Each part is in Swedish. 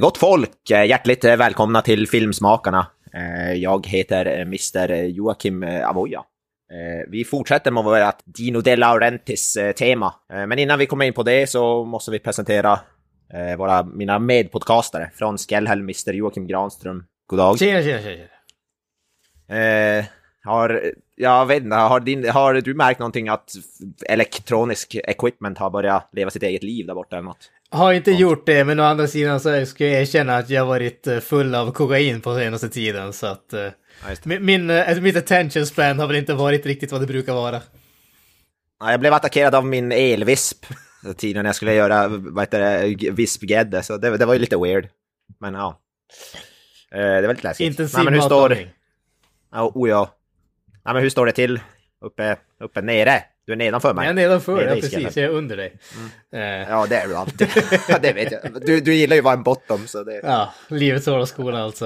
Gott folk, eh, hjärtligt eh, välkomna till Filmsmakarna. Eh, Jag heter eh, Mr Joakim eh, Avoya. Eh, Vi fortsätter med vårt Dino De Laurentiis-tema. Men innan vi kommer in på det så måste vi presentera eh, våra, mina medpodcastare från Skellhäll, Mr Joakim Granström. God dag. Tjena, tjena, tjena. Eh, har, jag vet inte, har, din, har du märkt någonting att elektronisk equipment har börjat leva sitt eget liv där borta eller något? Har inte gjort det, men å andra sidan så ska jag erkänna att jag varit eh, full av kokain på senaste tiden. Så att eh, det. min, min, eh, mitt attention span har väl inte varit riktigt vad det brukar vara. Ja, jag blev attackerad av min elvisp tiden när jag skulle göra vad heter det, vispgrädde, så det, det var ju lite weird. Men ja. Det var lite läskigt. Intensiv Nej, men hur står matlagning. ja, oh, ja. Nej, men hur står det till? Uppe, uppe nere? Du är nedanför mig. Jag är nedanför, Nere ja precis. Jag är under dig. Eh, Ja, det är du alltid. Det vet jag. Du, du gillar ju att vara en bottom, så det... ja, livets hårda skola alltså.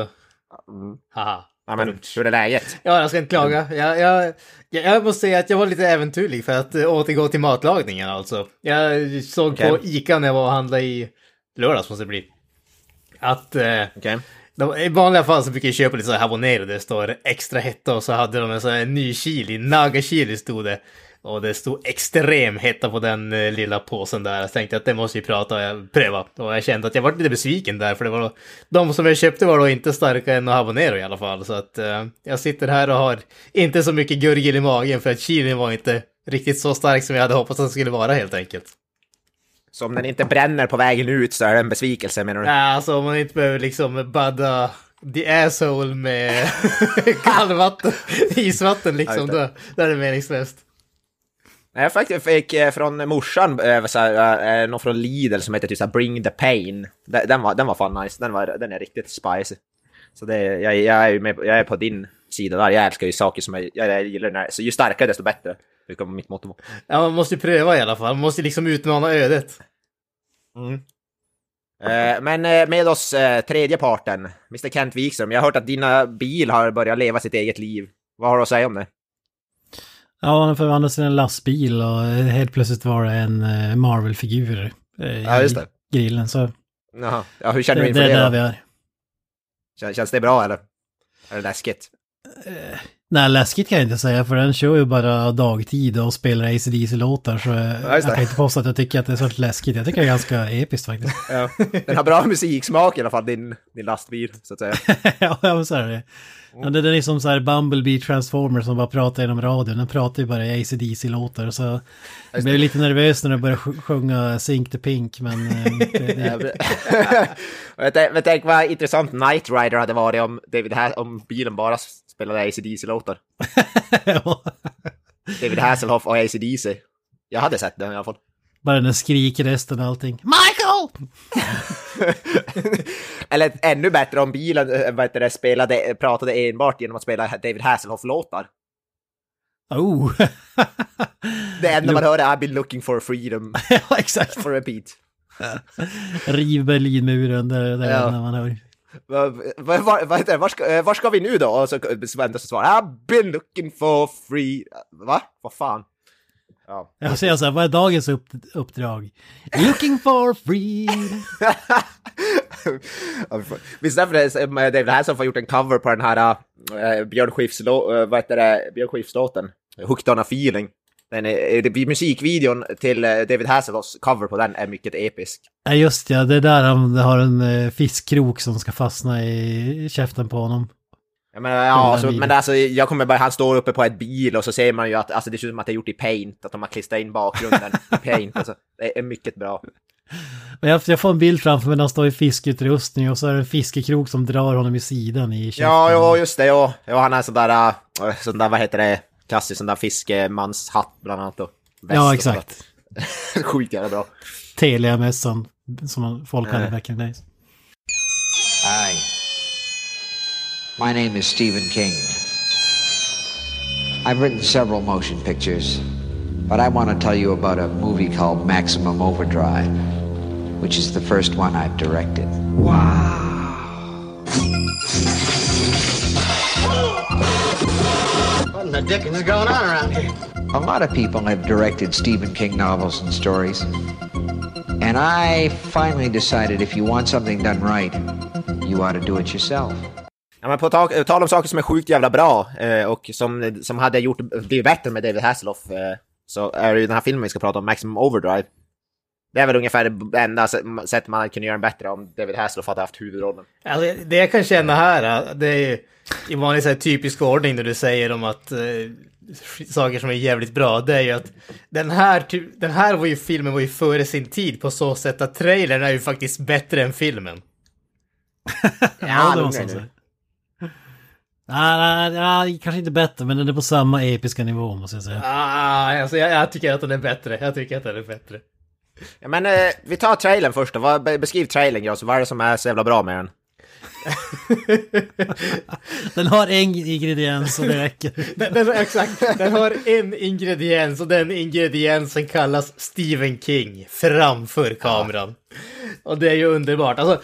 Mm. Haha. Ja, men hur är läget? Ja, jag ska inte klaga. Jag, jag, jag, jag måste säga att jag var lite äventyrlig för att uh, återgå till matlagningen alltså. Jag såg Okej. på Ica när jag var och handlade i lördags måste det bli. Att eh, Okej. de, i vanliga fall så brukar jag köpa lite så här habanero, det står extra hetta och så hade de en sån här ny chili, naga chili stod det. Och det stod extrem hetta på den eh, lilla påsen där. Jag tänkte att det måste vi prata och pröva. Och jag kände att jag var lite besviken där för det var då, de som jag köpte var då inte starkare än habanero i alla fall. Så att eh, jag sitter här och har inte så mycket gurgel i magen för att chilin var inte riktigt så stark som jag hade hoppats att den skulle vara helt enkelt. Så om den inte bränner på vägen ut så är det en besvikelse menar du? Nej, alltså om man inte behöver liksom badda the asshole med kallvatten, isvatten liksom, Ja, då, då är det meningslöst. Nej, Jag faktiskt fick eh, från morsan, eh, så här, eh, någon från Lidl som heter typ så Bring the Pain. Den, var, den var fan nice, den, var, den är riktigt spicy. Så det, jag, jag, är med, jag är på din sida där, jag älskar ju saker som jag, jag, gillar, när, så ju starkare desto bättre. Det kommer mitt motto vara. Ja, man måste ju pröva i alla fall, man måste liksom utmana ödet. Eh, Men med oss eh, tredje parten, Mr Kent Wikström. Jag har hört att dina bil har börjat leva sitt eget liv. Vad har du att säga om det? Ja, den förvandlades till en lastbil och helt plötsligt var det en eh, Marvel-figur eh, Ja, just i det. grillen. Så Jaha. Ja, hur känner det, du det inför är det, där vi är. Kän- Känns det bra eller? Är det läskigt? Nej, läskigt kan jag inte säga för den kör ju bara dagtid och spelar AC/DC-låtar så eh, Ja, jag det. kan inte påstå att jag tycker att det är så läskigt. Jag tycker det är ganska episkt faktiskt. Ja. Den har bra musiksmak i alla fall, din, din lastbil, så att säga. ja, men så är det. Ja, det är liksom så här Bumblebee Transformer som bara pratar genom radion. Den pratar ju bara i AC/DC-låtar så jag blev lite nervös när den började sj- sjunga Sink the Pink men... eh, det, det, Men tänk- vad intressant Night Rider hade varit om, David ha- om bilen bara spelade AC/DC-låtar. David Hasselhoff och AC/DC. Jag hade sett den i alla fall. Bara den skrikrösten och allting. Michael! Eller ännu bättre om bilen äh, vad heter det, spelade, pratade enbart genom att spela David Hasselhoff-låtar. Oh! Det enda man hör är I've been looking for freedom ja, exakt. for repeat. Riv Berlinmuren, det, det är Ja. det enda man hör. Vad va, va, vad heter det? Var, ska, eh, var ska vi nu då? Och så väntar så svarar I've been looking for free... Va? Vad fan? Ja. Jag säger så här, vad är dagens upp, uppdrag? Looking for free! Ja, vi får- Visst därför det, som, eh, David Hasselhoff har gjort en cover på den här äh, Björn Skifs, äh, vad heter det, Björn Skifs låten? Hooked on a feeling. Den är, är det, musikvideon till David Hasselhoffs cover på den är mycket episk. Ja just ja, det är där han har en fiskkrok som ska fastna i käften på honom. Jag menar, ja, så, videon. men alltså, jag kommer bara, han står uppe på ett bil och så ser man ju att alltså, det ser ut som att det är gjort i paint, att de har klistrat in bakgrunden i paint. Alltså, det är mycket bra. Och jag, jag får en bild framför mig när han står i fiskutrustning och så är det en fiskekrok som drar honom i sidan i käften. Ja, ja, just det, ja. ja han har sån där, äh, sån där, vad heter det, klassisk sån där fiskemanshatt bland annat. Och Ja, exakt. Sjukt jävla bra. Telia-mässan som folk hade Nej. back in the days. Hi. My name is Stephen King. I've written several motion pictures, but I want to tell you about a movie called Maximum Overdrive, which is the first one I've directed. Wow. What in the dickens is going on around here? A lot of people have directed Stephen King novels and stories. And I finally decided if you want something done right, you ought to do it yourself. Ja, men på ta- tal om saker som är sjukt jävla bra eh, och som, som hade gjort blivit bättre med David Hasselhoff eh, så är det ju den här filmen vi ska prata om, Maximum Overdrive. Det är väl ungefär det enda sä- sättet man kunde göra den bättre om David Hasselhoff hade haft huvudrollen. Alltså, det jag kan känna här, det är ju i vanlig så här, typisk ordning när du säger om att eh, saker som är jävligt bra, det är ju att den här, den här var ju, filmen var ju före sin tid på så sätt att trailern är ju faktiskt bättre än filmen. Ja, det lugna måste dig man nu. säga. Nej, nej, nej, kanske inte bättre, men den är på samma episka nivå måste jag säga. Ah, alltså, jag, jag tycker att den är bättre, jag tycker att den är bättre. Ja, men eh, vi tar trailern först då. Vad, beskriv trailern Gras, vad är det som är så jävla bra med den? Den har en ingrediens och det räcker. Den, den, exakt, den har en ingrediens och den ingrediensen kallas Stephen King framför kameran. Och det är ju underbart. Alltså,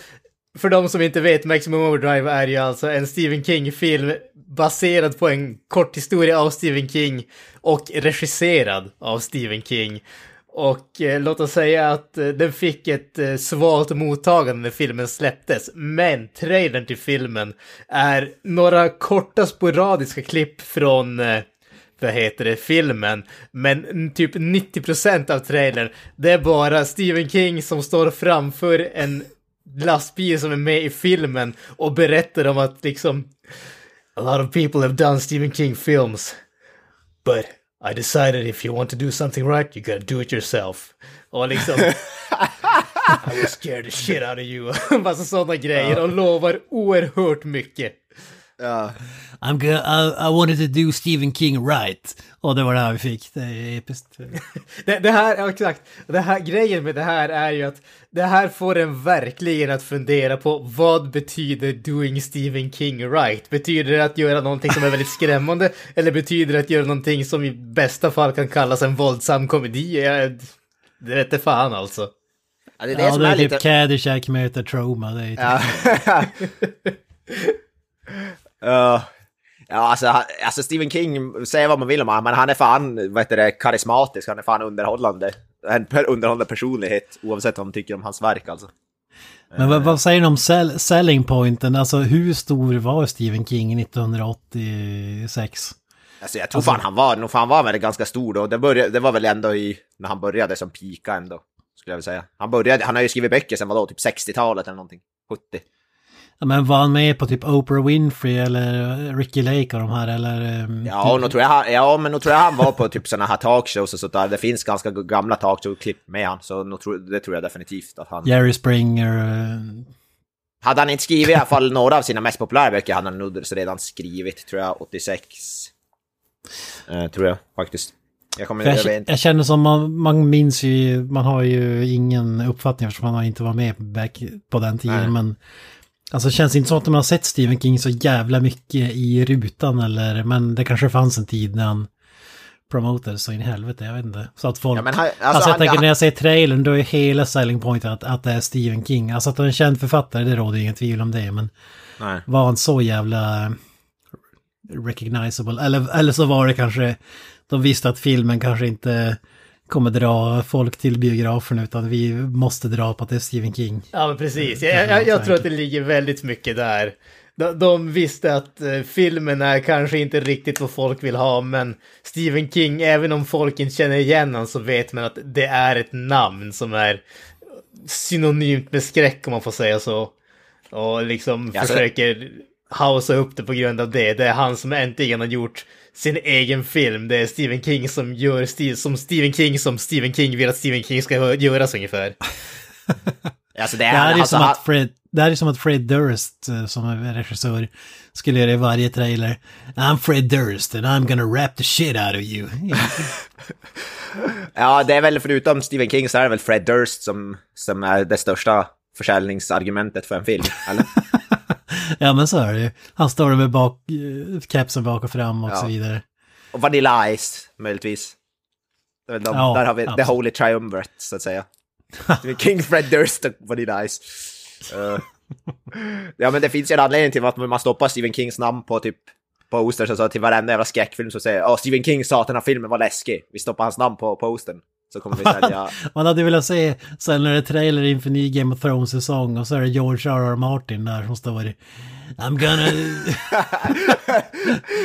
för de som inte vet, Maximum Overdrive är ju alltså en Stephen King-film baserad på en kort historia av Stephen King och regisserad av Stephen King. Och eh, låt oss säga att eh, den fick ett eh, svalt mottagande när filmen släpptes. Men trailern till filmen är några korta sporadiska klipp från eh, vad heter det, filmen. Men typ 90% av trailern, det är bara Stephen King som står framför en lastbil som är med i filmen och berättar om att liksom A lot of people have done Stephen King films. But I decided if you want to do something right, you gotta do it yourself. Och liksom... I will scare the shit out of you. Massa sådana grejer och lovar oerhört mycket. I'm go- I, I wanted to do Stephen King right. Och det var det här vi fick. Det är episkt. Det, det här, ja, exakt. Det här, grejen med det här är ju att det här får en verkligen att fundera på vad betyder doing Stephen King right? Betyder det att göra någonting som är väldigt skrämmande? eller betyder det att göra någonting som i bästa fall kan kallas en våldsam komedi? Jag, det vete fan alltså. Ja, det är det Ja, som det är är lite... typ Caddyshack möter Trauma. Det är typ. Ja. ja, alltså, han- alltså Stephen King, säga vad man vill om honom, men han är fan, vad heter det, karismatisk, han är fan underhållande. En underhållande personlighet, oavsett vad man tycker om hans verk alltså. Men vad, vad säger ni om sell, selling pointen? Alltså hur stor var Stephen King 1986? Alltså jag tror fan han var, nog fan var väl ganska stor då. Det, började, det var väl ändå i, när han började som pika ändå, skulle jag vilja säga. Han började, han har ju skrivit böcker sen vadå, typ 60-talet eller någonting. 70. Men var han med på typ Oprah Winfrey eller Ricky Lake och de här eller? ehm, Ja, nog tror jag, ja, men nog tror jag han var på typ sådana här talkshows och sånt där. Det finns ganska gamla talkshow-klipp med han, så det tror jag definitivt att han... Jerry Springer. eh, Hade han inte skrivit i alla fall några av sina mest populära böcker hade han nog redan skrivit, tror jag, 86. Eh, tror jag faktiskt. Jag kommer jag jag, jag känner som man, man minns ju, man har ju ingen uppfattning eftersom man inte var med back på den tiden. Nej. Men alltså det känns inte som att man har sett Stephen King så jävla mycket i rutan eller, men det kanske fanns en tid när han promotade så in i helvete, jag vet inte. Så att folk... Ja, men han- alltså, alltså, jag han- tänker han- när jag säger trailern, då är hela selling point att, att det är Stephen King. Alltså att han är en känd författare, det råder ingen tvivel om det, men Nej. var han så jävla recognizable? Eller, eller så var det kanske, de visste att filmen kanske inte kommer dra folk till biografen utan vi måste dra på att det är Stephen King. Ja, men precis. Jag, jag, jag tror att det ligger väldigt mycket där. De, de visste att eh, filmen är kanske inte riktigt vad folk vill ha, men Stephen King, även om folk inte känner igen honom så vet man att det är ett namn som är synonymt med skräck om man får säga så. Och liksom Ja, så- försöker hausa upp det på grund av det. Det är han som äntligen har gjort sin egen film. Det är Stephen King som gör stil, som Stephen King som Stephen King vill att Stephen King ska göras ungefär. Alltså det Det är, här är alltså, som att Fred, det här är som att Fred Durst eh, som är regissör skulle göra i varje trailer. I'm Fred Durst and I'm gonna rap the shit out of you. Ja, det är väl förutom Stephen King så är det väl Fred Durst som, som är det största försäljningsargumentet för en film, eller? ja men så är det ju. Han står där med bak, eh, kepsen bak och fram och Ja. så vidare. Och Vanilla Ice, möjligtvis. De, Ja, där har vi the absolut. holy triumvirate, så att säga. King, Fred Durst och Vanilla Ice. Eh, ja, men det finns ju en anledning till att man stoppar Stephen Kings namn på typ posters och så till varenda jävla skräckfilm så säger oh, Stephen King sa att den här filmen var läskig. Vi stoppar hans namn på postern. Så kommer vi sälja... Man hade velat se sen när det är trailer inför ny Game of Thrones-säsong och så är det George R.R. Martin där som står I'm gonna...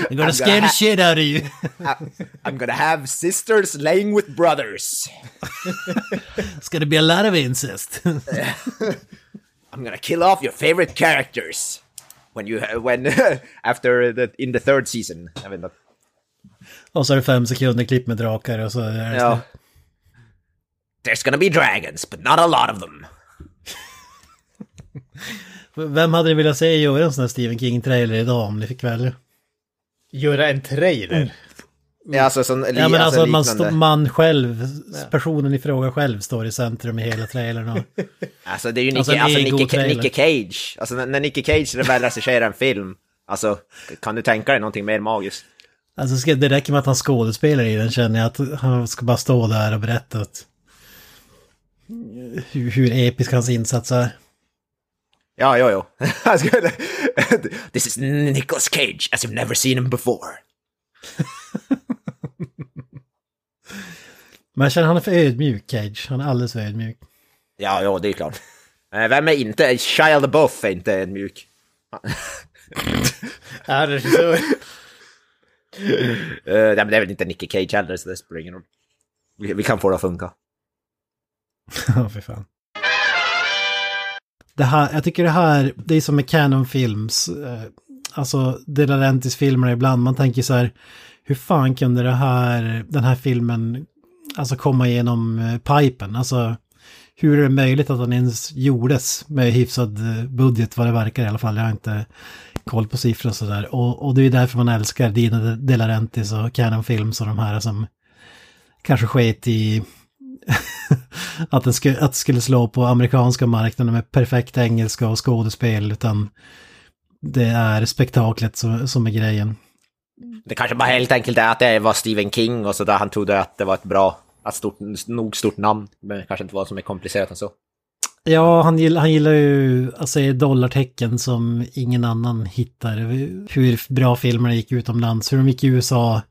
I'm gonna scare the shit out of you. I'm gonna have sisters laying with brothers. It's gonna be a lot of incest. I'm gonna kill off your favorite characters. When you... When... after the... In the third season. Jag vet inte. och så är det fem sekunder klipp med drakar och så är det Ja. There's gonna be dragons, but not a lot of them. Vem hade ni velat se göra en sån här Stephen King-trailer idag om ni fick välja? Göra en trailer. Ja, alltså, sån, li, Ja men alltså, man, liknande. stå, man själv, personen i fråga själv står i centrum i hela trailern. Och, Alltså det är ju Alltså, Nicky, en alltså, Nicky, ego-trailer. Nicky Cage. Alltså när, när Nicky Cage väl regisserar en film. Alltså, kan du tänka dig någonting mer magiskt? alltså det räcker med att han skådespelar i den känner jag att han ska bara stå där och berätta att hur, hur episk hans insats är. Ja, jo, jo. Han skulle- This is Nicolas Cage as you've never seen him before. Men jag känner han är för ödmjuk, Cage. Han är alldeles för ödmjuk. Ja, jo, det är klart. Eh, Vem är inte... Shia LaBeouf är inte en mjuk. Ja, regissör. Uh, nej, men det är väl inte Nicky Cage heller, så det spelar ingen roll. Vi, vi kan få det att funka. Ja, för fan. Det här, jag tycker det här, det är som med Canon Films, eh, alltså De Laurentiis filmer ibland, man tänker så här, hur fan kunde det här, den här filmen, alltså komma igenom eh, pipen, alltså hur är det möjligt att den ens gjordes med hyfsad eh, budget vad det verkar i alla fall, jag har inte koll på siffror och sådär, och, och det är därför man älskar Dino De Laurentiis och Canon Films och de här som kanske sket i att, den skulle, att det skulle slå på amerikanska marknaden med perfekt engelska och skådespel, utan det är spektaklet som, som är grejen. Det kanske bara helt enkelt är att det var Stephen King och så där han trodde att det var ett bra, ett stort, nog stort namn. Men det kanske inte var så mer komplicerat än så. Ja, han gillar, han gillar ju att säga dollartecken som ingen annan hittar. Hur bra filmerna gick utomlands, hur de gick i USA.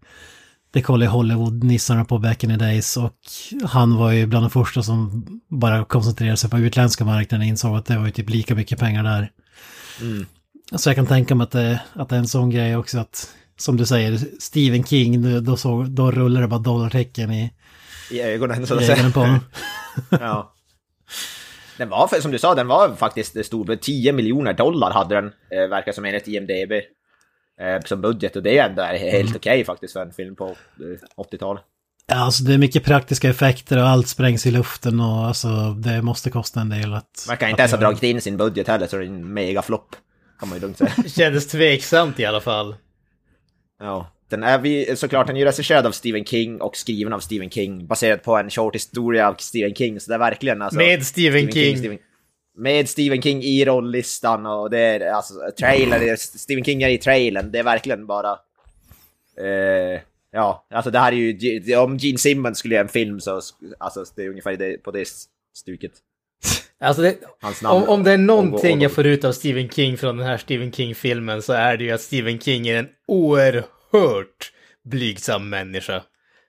Det kollade Hollywood-nissarna på back in the days och han var ju bland de första som bara koncentrerade sig på utländska marknaden och insåg att det var ju typ lika mycket pengar där. Så jag kan tänka mig att det, att det är en sån grej också att, som du säger, Stephen King, då, så, då rullar det bara dollartecken i, I ögonen, så att säga. på honom. Ja. Den var, som du sa, den var faktiskt stor. 10 miljoner dollar hade den, eh, verkar som enligt IMDB. Eh, som budget och det är ändå helt okej faktiskt för en film på eh, 80-talet. Ja, alltså det är mycket praktiska effekter och allt sprängs i luften och alltså det måste kosta en del att... Verkar att inte ens ha dragit in sin budget heller, så det är en megaflopp. Kan man ju lugnt säga. Kändes tveksamt i alla fall. Ja. Den är vi, såklart, den är ju regisserad av Stephen King och skriven av Stephen King. Baserad på en short historia av Stephen King, så det är verkligen alltså... Med Stephen King. Stephen, med Stephen King i rolllistan och det är alltså trailer, är, Stephen King är i trailern, det är verkligen bara... Eh, ja, alltså det här är ju, om Gene Simmons skulle göra en film så, alltså det är ungefär det, på det stuket. Alltså det, Hans namn. om, om det är Och- någonting och- jag får ut av Stephen King från den här Stephen King-filmen så är det ju att Stephen King är en oerhört blygsam människa.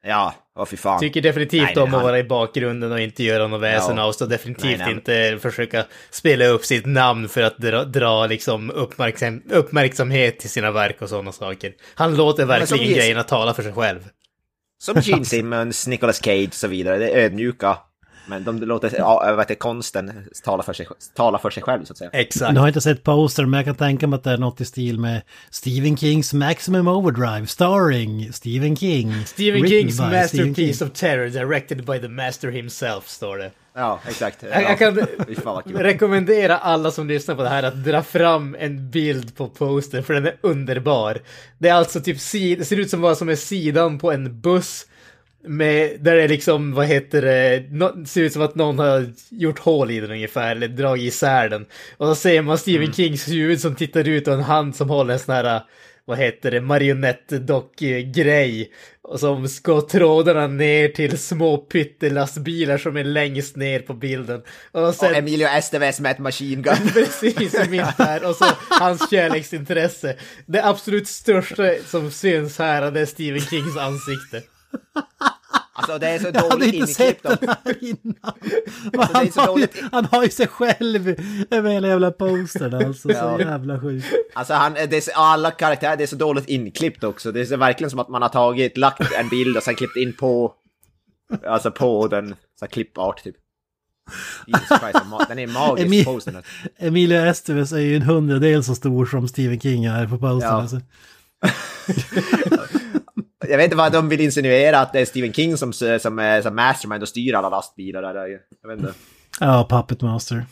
Ja, åh fy fan. Tycker definitivt Nej, om att han- vara i bakgrunden och inte göra något väsen Ja. av sig. Definitivt Nej, nej. inte försöka spela upp sitt namn för att dra, dra liksom uppmärksam, uppmärksamhet till sina verk och sådana saker. Han låter verkligen grejerna tala för sig själv. Som Gene Simmons, Nicolas Cage och så vidare, det är ödmjuka Men de låter ja, vad heter, konsten tala för, sig, tala för sig själv så att säga. Exakt. Jag har inte sett poster men jag kan tänka mig att det är något i stil med Stephen Kings Maximum Overdrive starring Stephen King. Stephen Kings by Stephen masterpiece King. of terror directed by the master himself, står det. Ja, exakt. Jag, jag kan rekommendera alla som lyssnar på det här att dra fram en bild på poster för den är underbar. Det är alltså typ, det ser ut som vad som är sidan på en buss. Med, där det är liksom, vad heter det, no, ser ut som att någon har gjort hål i den ungefär, eller dragit isär den. Och så ser man Stephen Kings huvud som tittar ut och en hand som håller en sån här, vad heter det, marionettdock-grej. Och som ska trådarna ner till små pyttelastbilar som är längst ner på bilden. Och sen, Och Emilio Estevez med ett machine gun. Precis, mitt där. Och så hans kärleksintresse. Det absolut största som syns här det är Stephen Kings ansikte. Alltså det är så Jag hade dåligt inte sett inklippt. den här innan. är Han har, ju, dåligt. han har ju sig själv över hela jävla postern alltså. Ja. Så jävla sjukt. Alltså han, det är så, alla karaktärer, det är så dåligt inklippt också. Det är verkligen som att man har tagit, lagt en bild och sen klippt in på, alltså på den, så klippart typ. Jesus Christ, den är magisk Emil- postern. Emilio Estevez är ju en hundradel så stor som Stephen King är på postern. Ja. Alltså. Jag vet inte vad de vill insinuera, att det är Stephen King som, som är som mastermind och styr alla lastbilar där. Jag vet inte. Ja, Puppet Master.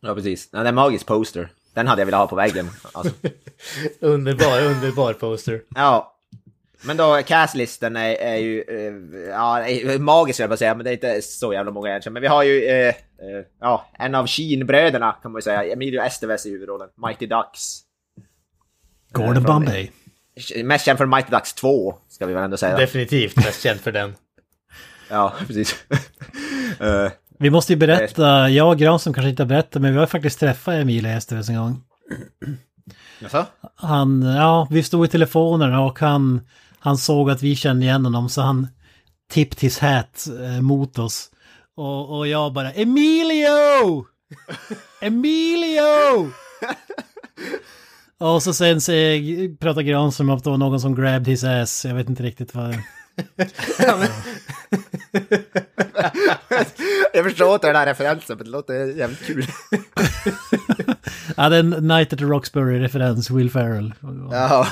Ja, precis. Nej, det är en magisk poster. Den hade jag velat ha på väggen. Alltså. Underbar, underbar poster. Ja. Men då, castlisten är, är ju, eh, ja, är magisk jag bara säga, men det är inte så jävla många egentligen. Men vi har ju, eh, eh, ja, en av Sheen-bröderna kan man ju säga, Emilio Estevez i huvudrollen, Mighty Ducks. Gordon Bombay. Mest känd för Mighty Ducks 2, ska vi väl ändå säga. Definitivt mest känd för den. Ja, precis. Eh, Vi måste ju berätta, jag och Granström kanske inte har berättat, men vi har faktiskt träffat Emilio Estevez en gång. jaså? Han, ja, vi stod i telefonen och han, han såg att vi kände igen honom så han tipped his hat eh, mot oss. Och, och jag bara Emilio! Emilio! Och så sen så pratar Granström om att det var någon som grabbed his ass. Jag vet inte riktigt vad... jag förstår inte den här referensen, men det låter jävligt kul. Ja, det är en Night at the Roxbury-referens, Will Ferrell. Ja.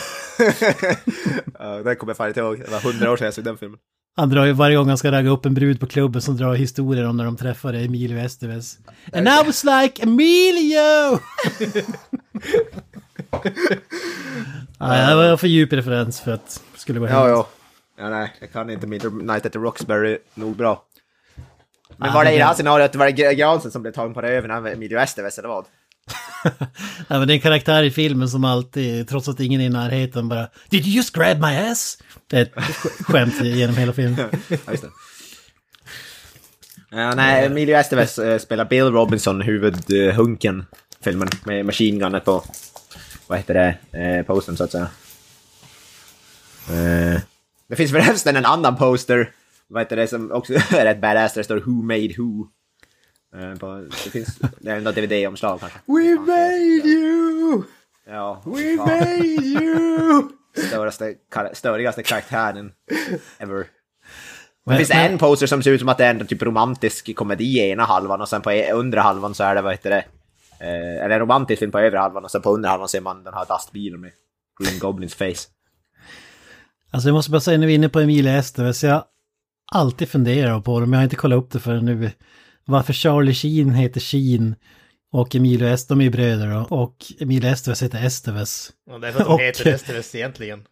ja, den kommer jag fan inte ihåg. Det var hundra år sedan jag såg den filmen. Han drar ju varje gång han ska ragga upp en brud på klubben som drar historier om när de träffade Emilio Estevez. And I was like Emilio! Nej, det var för djup referens för att det skulle gå hem. Ja, ja. Ja, nej, jag kan inte Midnight at the Roxbury nog bra. Men Ja, var det i det här scenariot, var det Gra- Gransen som blev tagen på röven av Emilio Estevez eller vad? Ja, men det är en karaktär i filmen som alltid, trots att ingen är i närheten, bara Did you just grab my ass? Det är ett sk- skämt genom hela filmen. Ja. Ja, nej, Emilio Estevez eh, spelar Bill Robinson, huvudhunken, filmen, med machine gunnet på, vad heter det, eh, postern så att säga. Eh, det finns förresten en annan poster, vad heter det, som också är rätt badass, där det står Who Made Who. Eh, på, det finns, det är ändå DVD-omslag kanske. We made you! Ja, We fan. made you! Störigaste, kar- störigaste karaktären ever. Det Men- finns men- en poster som ser ut som att det är en typ romantisk komedi i ena halvan och sen på e- undre halvan så är det, vad heter det, eh, eller en romantisk film på övre halvan och sen på undre halvan ser man den här lastbilen med Green Goblins face. Alltså jag måste bara säga när vi är inne på Emilia Estevez, jag alltid funderat på det, men jag har inte kollat upp det förrän nu. Varför Charlie Sheen heter Sheen och Emilio Estevez, de är ju bröder då, och Emilio Estevez heter Estevez. Och det är för att de Och- heter Estevez egentligen.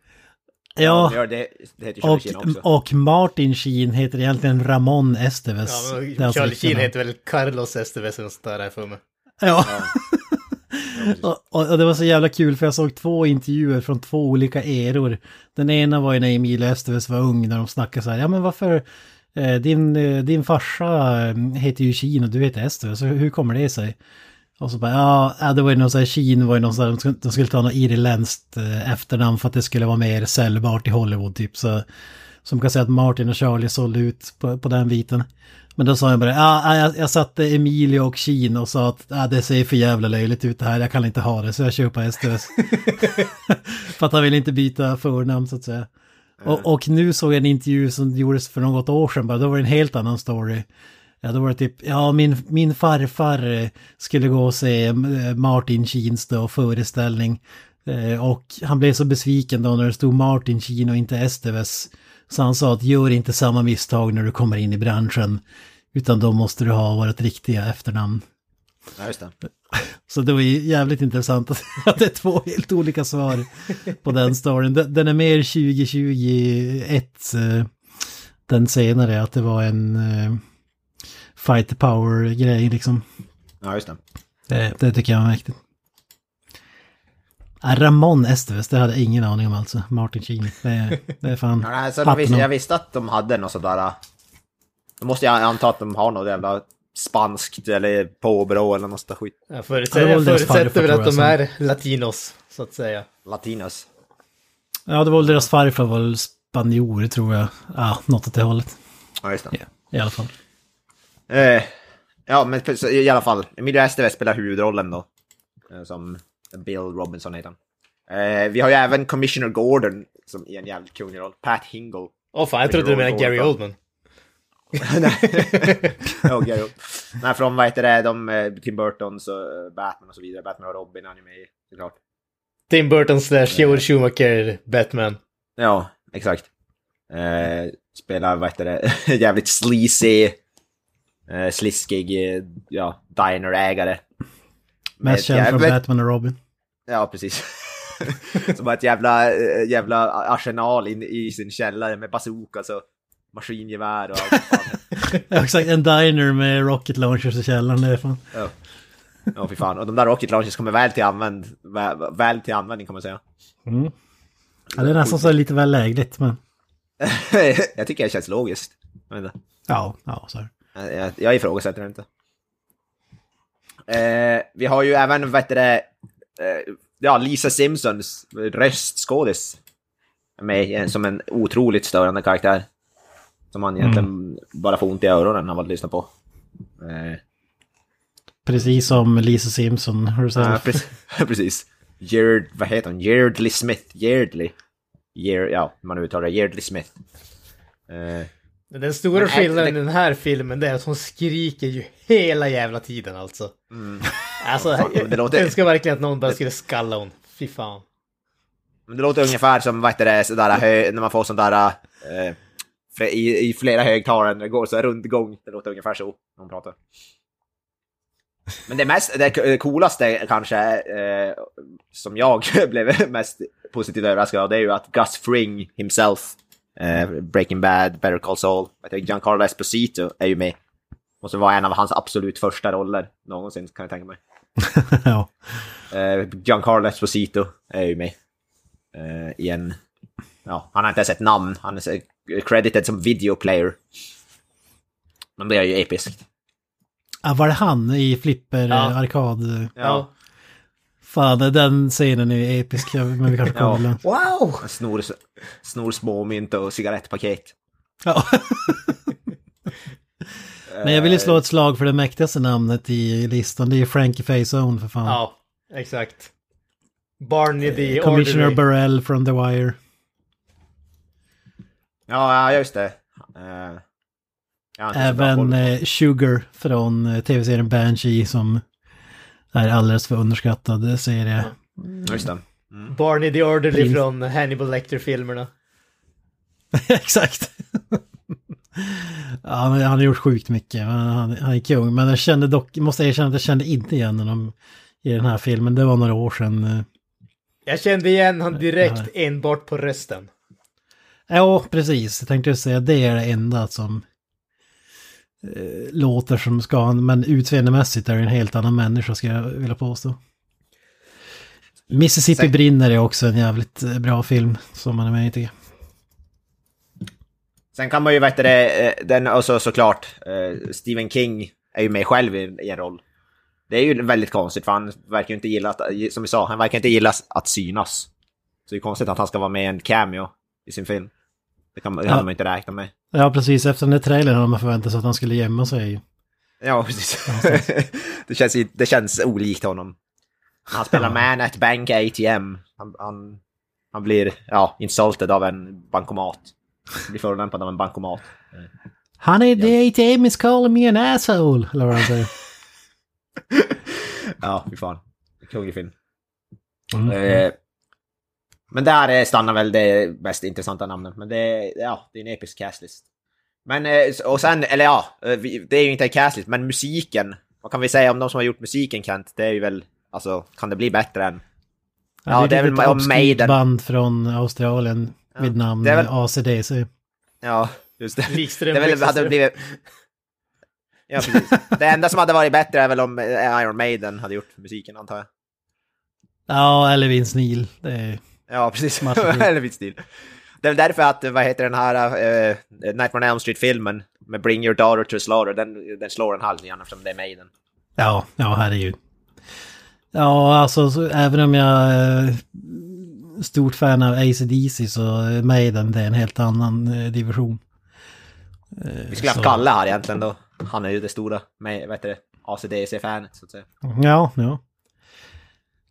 Ja, Ja, det, det, och, och Martin Sheen heter egentligen Ramon Estevez. Ja, hans Charlie Sheen heter väl Carlos Estevez eller något sånt där för mig. Ja. och, och det var så jävla kul för jag såg två intervjuer från två olika eror. Den ena var ju när Emilio Estevez var ung när de snackade så här, ja men varför, eh, din, eh, din farsa eh, heter ju Sheen och du heter Estevez, så hur kommer det sig? Och så bara, ja, det var ju någon sån här, Sheen var ju någon sån här, de skulle, de skulle ta något irländskt eh, efternamn för att det skulle vara mer säljbart i Hollywood typ. Så, som kan säga att Martin och Charlie sålde ut på, på den biten. Men då sa jag bara, ja, jag, jag satte Emilio och Sheen och sa att ja, det ser för jävla löjligt ut det här, jag kan inte ha det, så jag köper Estevez. för att han vill inte byta förnamn så att säga. Och, och nu såg jag en intervju som gjordes för något år sedan, bara, då var det en helt annan story. Ja, då var det typ, ja min, min farfar eh, skulle gå och se eh, Martin Sheens då föreställning. Eh, Och han blev så besviken då när det stod Martin Sheen och inte Esteves. Så han sa att gör inte samma misstag när du kommer in i branschen. Utan då måste du ha vårt riktiga efternamn. Ja, just det. Så det var ju jävligt intressant att, det är två helt olika svar på den storyn. Den, är mer 2021, eh, den senare, att det var en eh, fight power-grej liksom. Ja, just det. Det, det tycker jag var mäktigt. Ah, Ramon Esteves, det hade jag ingen aning om alltså. Martin Sheen. Det, det är fan... Ja, nej, så de hatten visste, jag visste att de hade något sådär... Då måste jag anta att de har något jävla spanskt eller påbrå eller något sånt skit. Jag Ja, förutsätter, jag förutsätter väl att de är latinos, så att säga. Latinos. Ja, det var väl deras farfar var spanjor tror jag. Ja, något åt det hållet. Ja, just det. Ja, i alla fall. Eh, ja, men i alla fall. Emilio Estevez spelar huvudrollen då. Eh, som Bill Robinson heter han. Eh, vi har ju även Commissioner Gordon som i en jävligt kunglig roll. Pat Hingle. Åh fan, jag trodde du menade Gary Oldman. Nej. ja, Gary. Nej, från vad heter det, de eh, Tim Burtons och eh, Batman och så vidare. Batman och Robin han är med såklart. Tim Burton slash Joel Schumacher, Batman. Ja, exakt. Eh, spelar, vad heter det, jävligt sleazy, eh, sliskig, eh, ja, diner-ägare. Mest känd från jävla- Batman och Robin. Ja, precis. Som har ett jävla, eh, jävla arsenal in, i sin källare med bazookas och maskingevär och allt fan. Ja, exakt. En diner med rocket launchers i källaren. Det är fan. Ja. Ja, fy fan. Och de där rocket launchers kommer väl till, använd, väl, väl till användning kan man säga. Ja, det är nästan så lite väl lägligt, men... jag tycker det känns logiskt. Inte. Ja, ja, så är jag, jag, jag ifrågasätter det inte. Eh, vi har ju även, vad heter det, eh, ja, Lisa Simpsons röstskådis. Med som en otroligt störande karaktär. Som man egentligen bara får ont i öronen av att lyssna på. Eh, Precis som Lisa Simpson, du Ja, precis. precis. Vad heter hon? Gerdly Smith. Gerdly. Gerd, ja, man uttalar det. Gerdly Smith. Eh, Den stora skillnaden i det- den här filmen det är att hon skriker ju hela jävla tiden alltså. Alltså, Fan, jag det låter- önskar verkligen att någon bara skulle skalla hon. Fy fan. men det låter ungefär som, vad heter det, sådär, när man får sån där... Eh, i, I flera högtalare när det går så här rundgång. Det låter ungefär så när hon pratar. Men det mest, det coolaste kanske, eh, som jag blev mest positivt överraskad av, det är ju att Gus Fring himself, eh, Breaking Bad, Better Call Saul, jag tänker Giancarlo Esposito är ju med. Måste vara en av hans absolut första roller någonsin, kan jag tänka mig. ja. Eh, Giancarlo Esposito är ju med. Eh, I en... Ja, han har inte ens ett namn. Han är credited som video player. Men det är ju episkt. ja, var det han i Flipper Ja. eh, arkad? Ja. Fan, den scenen är ju episk, men vi kanske kommer Ja. Wow! Han snor, snor småmynt och cigarettpaket. Ja. Men jag vill ju slå ett slag för det mäktigaste namnet i listan. Det är ju Frankie Faison för fan. Ja, exakt. Barney the Commissioner Orderly. Burrell from The Wire. Ja, just det. Eh, Även eh, Sugar från eh, tv-serien Banshee som är alldeles för underskattad serie. Just det. Barney the Orderly Fin- från Hannibal Lecter-filmerna. Exakt. ja, men han har gjort sjukt mycket. men Han, han är kung. Men jag kände dock, måste erkänna att jag kände inte igen honom i den här filmen. Det var några år sedan. Jag kände igen han direkt enbart på rösten. Ja, precis. Jag tänkte säga det är det enda som eh, låter som ska han, men utseendemässigt är det en helt annan människa ska jag vilja påstå. Mississippi Säg- brinner är också en jävligt eh, bra film som man är med i. Sen kan man ju, vet du det, eh, den, och så såklart, eh, Stephen King är ju med själv i, i en roll. Det är ju väldigt konstigt, för han verkar ju inte gilla att, som vi sa, han verkar inte gilla att synas. Så det är konstigt att han ska vara med i en cameo i sin film. Det, kan, det Ja. hade man inte räknat med. Ja, precis. Efter den där trailern hade man förväntat sig att han skulle gömma sig. Ja, precis. det, känns, det känns olikt honom. Han spelar man at bank ATM. Han, han, han blir, ja, insulted av en bankomat. Blir förolämpad av en bankomat. Honey, the ATM is calling me an asshole. Eller vad han säger. Ja, fy fan. Kunglig film. Mm. Eh, men där eh, stannar väl det mest intressanta namnet. Men det, ja, det är en episk castlist. Men, eh, och sen, eller ja, eh, det är ju inte en castlist, men musiken. Vad kan vi säga om de som har gjort musiken Kent? Det är ju väl, alltså, kan det bli bättre än? Ja, det är väl ett om Maiden. band från Australien vid namn det väl- ACDC. Ja, just det. Likström det väl, hade blivit... Ja, precis. Det enda som hade varit bättre är väl om Iron Maiden hade gjort musiken, antar jag. Ja, eller Vince Neil. Det är... Ja, precis. Eller stil. Det är därför att, vad heter den här uh, Nightmare on Elm Street-filmen med Bring Your Daughter to Slaughter, den, den slår en halv igen eftersom det är Maiden. Ja, ja herregud. Ja, alltså så, även om jag är stort fan av AC/DC så Maiden det är en helt annan eh, division. Vi skulle haft Kalle här egentligen då. Han är ju det stora, med, vad heter det, ACDC-fanet så att säga. Ja, ja.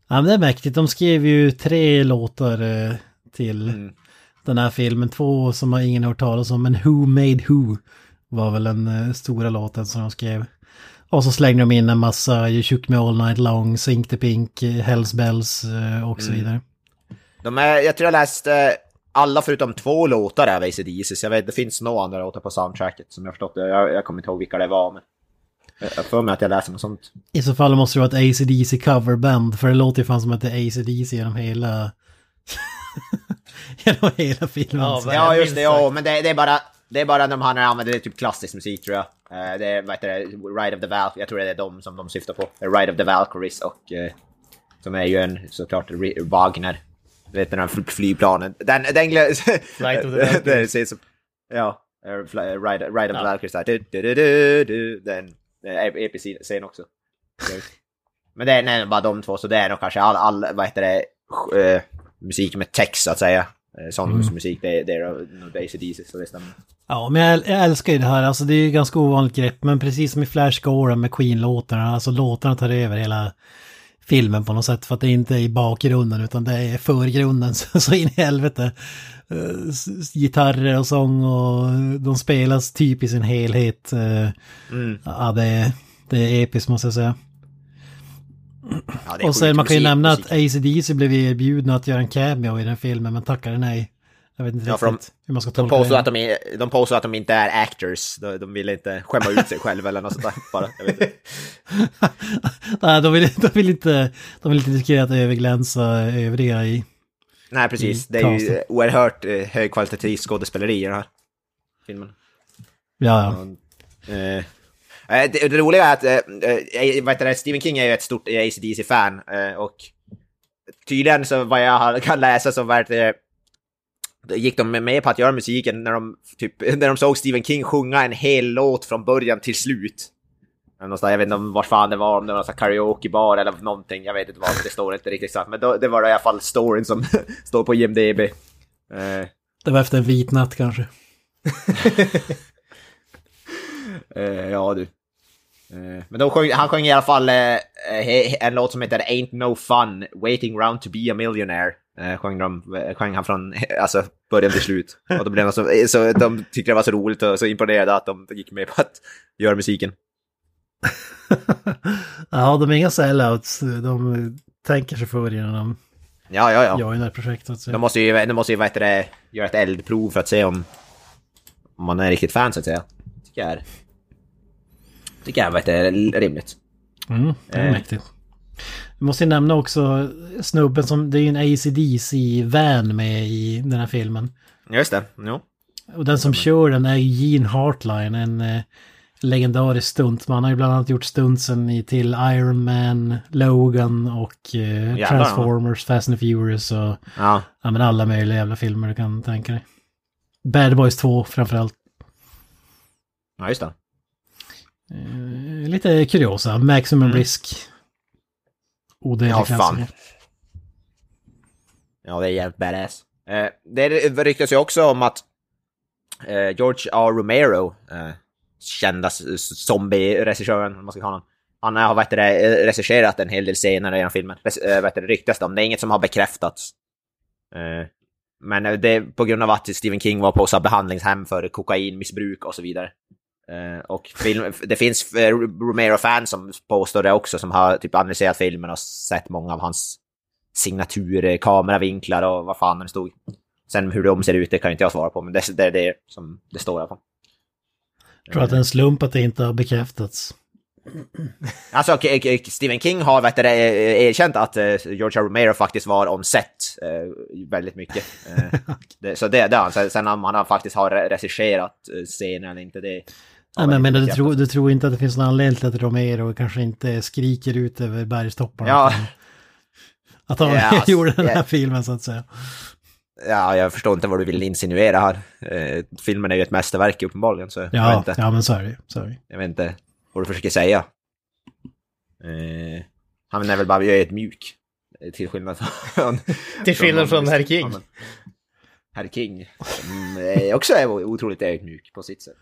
Ja, men det är mäktigt. De skrev ju tre låtar eh, till Mm. den här filmen. Två som har ingen hört talas om, men Who Made Who var väl den eh, stora låten som de skrev. Och så slängde de in en massa You Shook Me All Night Long, Sink the Pink, eh, Hells Bells och så Mm. vidare. De är, jag tror jag läste alla förutom två låtar av ACDC, jag vet det finns några andra låtar på soundtracket som jag förstått det. Jag, jag kommer inte ihåg vilka det var, men jag får mig att jag läste något sånt. I så fall måste det vara ett AC/DC coverband, för det låter ju fan som att det är AC/DC genom hela... genom hela filmen. Ja, Ja, just det, ja, men det, det är bara... Det är bara de han använder, det är typ klassisk musik tror jag. Eh, Det är, vad heter det, Ride of the Valkyries, jag tror det är de som de syftar på. Ride of the Valkyries och... eh, Som är ju en, såklart, Wagner. Du vet den här fl- flygplanen. Den, den glö... Flight of the Valkyries. Ja, eh, Ride, Ride of the. Valkyries där. Du, du, du, du, du. Den eh, episk scen också. Men det är nej, bara de två, så det är nog kanske all, all vad heter det, eh, musik med text så att säga. Eh, Sångmusik, det, det är nog AC/DC så det stämmer. Ja, men jag, jag älskar ju det här. Alltså det är ju ganska ovanligt grepp, men precis som i Flash Gordon med Queen-låtarna, alltså låtarna tar över hela filmen på något sätt. För att det inte är i bakgrunden, utan det är förgrunden så, in i helvete. Eh, gitarrer och sång och de spelas typ i sin helhet. Eh, Mm. Ja, det är, det är episkt måste jag säga. Ja, Och sen man kan ju nämna att. AC/DC blev erbjudna att göra en cameo i den filmen, men tackade nej. Jag vet inte Ja, för de- riktigt hur man ska De tolka påstår, det. att de, är, de påstår att de inte är actors. De, de vill inte skämma ut sig själva eller något sånt där. Bara, vet. Nej, de vill, de vill inte, de vill inte riskera att överglänsa övriga i... Nej, precis. I Det är ju oerhört eh, högkvalitativt skådespeleri i den här filmen. Ja, ja. Eh, eh, det, det roliga är att eh, heter det, Stephen King är ju ett stort AC/DC-fan eh, och tydligen så vad jag har- kan läsa så var det, det gick de med på att göra musiken när de, typ, när de såg Stephen King sjunga en hel låt från början till slut. Någonstans, jag vet inte vart fan det var, om det var här karaokebar eller någonting, jag vet inte vad, det står inte riktigt exakt. Men då, det var i alla fall storyn som står på IMDB. Eh, Det var efter en vit natt kanske. Eh, ja du. Eh, men då sjöng, han sjöng i alla fall eh, he- en låt som heter Ain't No Fun, Waiting Round To Be A Millionaire. Eh, sjöng, de, eh, sjöng han från alltså, början till slut. Och då blev de så, så de tyckte det var så roligt och så imponerade att de gick med på att göra musiken. ja, de är inga sellouts. De tänker sig för innan de Ja, ja, ja. joinar projektet. Så. De måste ju, de måste ju vad göra ett eldprov för att se om, om man är riktigt fan så att säga. Tycker jag är, tycker jag det, rimligt. Mm, det är Eh. mäktigt. Vi måste ju nämna också snubben som, det är ju en AC/DC-van med i den här filmen. Just det, jo. Och den som kör den är Gene Hartline, en eh, legendarisk stuntman. Han har ju bland annat gjort stuntsen i till Iron Man, Logan och eh, Jävlar, Transformers, Fast and Furious och Ja, ja, men alla möjliga jävla filmer du kan tänka dig. Bad Boys 2 framförallt. ja just det. Eh, lite kuriosa, Maximum Risk. Odödlig Mm. Ja, fan. klassiker. Ja, det är jävligt badass. Eh, det ryktas ju också om att eh, George R. Romero, eh, kända zombie-regissören, om man ska kalla honom, han har vet det, eh, regisserat en hel del scener genom filmen. Res, eh, vet det ryktas det om. Det är inget som har bekräftats. Men det är på grund av att Stephen King var på så behandlingshem för kokainmissbruk och så vidare. Eh, och film, det finns eh, Romero-fans som påstår det också, som har typ analyserat filmen och sett många av hans signaturer, kameravinklar och vad fan det stod. Sen hur de ser ut, det kan inte jag svara på, men det, det är det som det står i alla fall. Jag tror att det är en slump att det inte har bekräftats. Alltså, Stephen King har vet du, eh, erkänt att eh, George. Romero faktiskt var on set eh, väldigt mycket. Eh, så det, det han. Sen- om han faktiskt har re- regisserat eh, scenen eller inte, det... Nej, men, men du, tror, du tror inte att det finns någon anledning till att Romero kanske inte skriker ut över bergstopparna? Ja. Att han, Ja, alltså, gjorde den här ja. filmen så att säga. Ja, jag förstår inte vad du vill insinuera här. Eh, filmen är ju ett mästerverk uppenbarligen, så jag, vet Ja, inte, ja men så är det så är det jag vet inte vad du försöker säga. Eh, han är väl bara ödmjuk. eh, Till skillnad från... Till skillnad från herr King. Herr King. Som eh, också är otroligt ödmjuk på sitt sätt.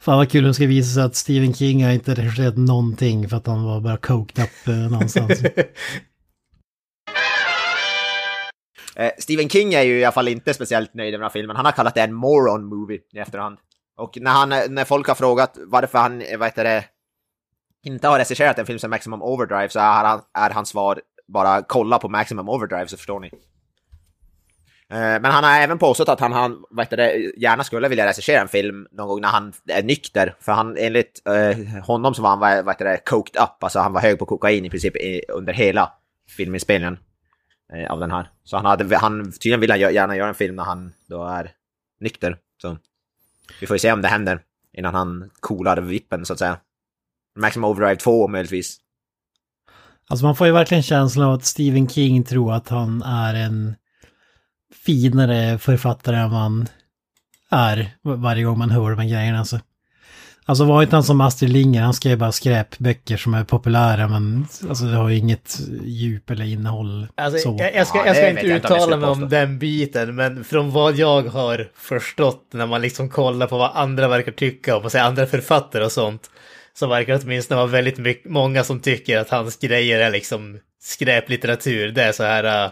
Fan vad kul om det ska visa sig att Stephen King har inte regisserat någonting för att han var bara coked up eh, någonstans. Eh, Stephen King är ju i alla fall inte speciellt nöjd med den här filmen. Han har kallat det en moron movie i efterhand. Och när, han, eh, när folk har frågat varför han, vad heter det, inte har regisserat en film som Maximum Overdrive så är, han, är hans svar bara kolla på Maximum Overdrive så förstår ni. Eh, men han har även påstått att han, han vad heter det, gärna skulle vilja regissera en film någon gång när han är nykter. För han, enligt eh, honom så var han vad heter det, coked up, alltså han var hög på kokain i princip i, under hela filminspelningen eh, av den här. Så han hade, han, tydligen vill han gärna göra en film när han då är nykter. Så vi får ju se om det händer innan han coolar vippen så att säga. Maximum Overdrive 2 möjligtvis. Alltså man får ju verkligen känslan av att Stephen King tror att han är en finare författare än man är varje gång man hör de här grejerna. Alltså, alltså var inte han som Astrid Lindgren, han skrev bara skräpböcker som är populära men alltså det har ju inget djup eller innehåll. Alltså, så. jag, jag ska, Ja, jag ska inte jag uttala mig om den biten, men från vad jag har förstått när man liksom kollar på vad andra verkar tycka om, och säga andra författare och sånt, så verkar det åtminstone vara väldigt mycket, många som tycker att hans grejer är liksom skräplitteratur. Det är så här...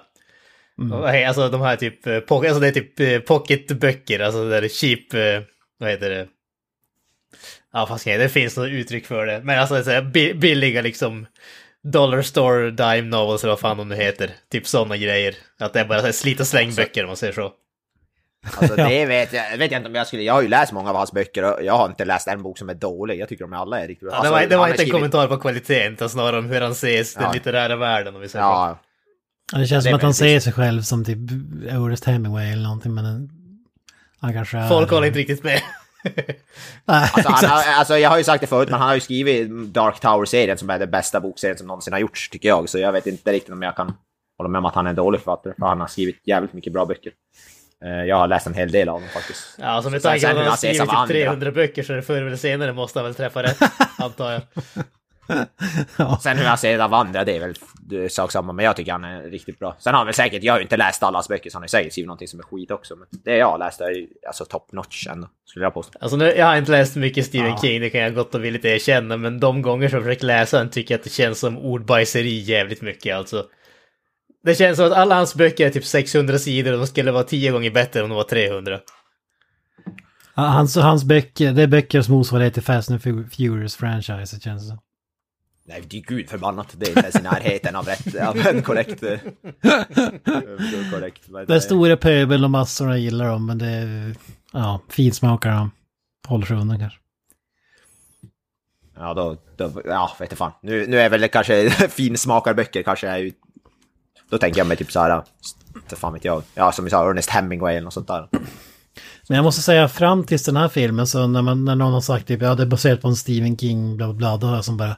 He- Alltså de här typ, eh, alltså det är typ eh, pocketböcker, alltså det är cheap, eh, vad heter det? Ja, fast det finns något uttryck för det. Men alltså så här, bi- billiga liksom Dollar Store Dime Novels eller vad fan de nu heter. Typ sådana grejer. Att det är bara slit och släng-böcker om man säger så. Alltså det vet jag, vet jag inte om jag skulle, jag har ju läst många av hans böcker och jag har inte läst en bok som är dålig. Jag tycker de alla är riktigt bra. Ja, Alltså, det var, det var inte en skrivit- kommentar på kvaliteten, utan snarare om hur han ses, den Ja. litterära världen om vi säger så. Ja, det känns det som att han ser sig själv som typ Ernest Hemingway eller någonting men en- han kanske. Folk håller inte riktigt med. Nej, Alltså, han har, alltså jag har ju sagt det förut, men han har ju skrivit Dark Tower-serien som är den bästa bokserien som någonsin har gjorts, tycker jag. Så jag vet inte riktigt om jag kan hålla med om att han är en dålig författare, för han har skrivit jävligt mycket bra böcker. Eh, Jag har läst en hel del av dem faktiskt. Ja, alltså med tanke på att han har skrivit typ andra. 300 böcker så är det förr eller senare måste han väl träffa rätt, antar jag. ja. Sen hur han ser av andra, det är väl sak samma, men jag tycker han är riktigt bra. Sen har han väl säkert, jag har ju inte läst alla hans böcker, så han har ju säkert skrivit någonting som är skit också. Men det jag har läst är ju alltså top notch ändå, skulle jag påstå. Alltså nu, jag har inte läst mycket Stephen Ja. King, det kan jag gott och villigt erkänna, men de gånger som jag försökt läsa den tycker jag att det känns som ordbajseri jävligt mycket alltså. Det känns som att alla hans böcker är typ 600 sidor och de skulle vara 10 gånger bättre om de var 300. Ja, Hans, hans böcker, det är böcker som motsvarighet till Fast and Fu- Furious franchise, det känns det. Nej, det är gud förbannat. Det är inte ens i närheten av rätt, av en korrekt... eh, korrekt är stora pöbel och massorna gillar dem, men det är... Ja, finsmakarna håller sig undan kanske. Ja, då, då, ja, vet du fan. Nu, nu är väl det kanske finsmakarböcker kanske är ju... Då tänker jag mig typ så här, fan vet jag. Ja, som vi sa, Ernest Hemingway eller något sånt där. Men jag måste säga, fram tills den här filmen, så när, man, när någon har sagt typ, ja det är baserat på en Stephen King, bla bla bla, som bara...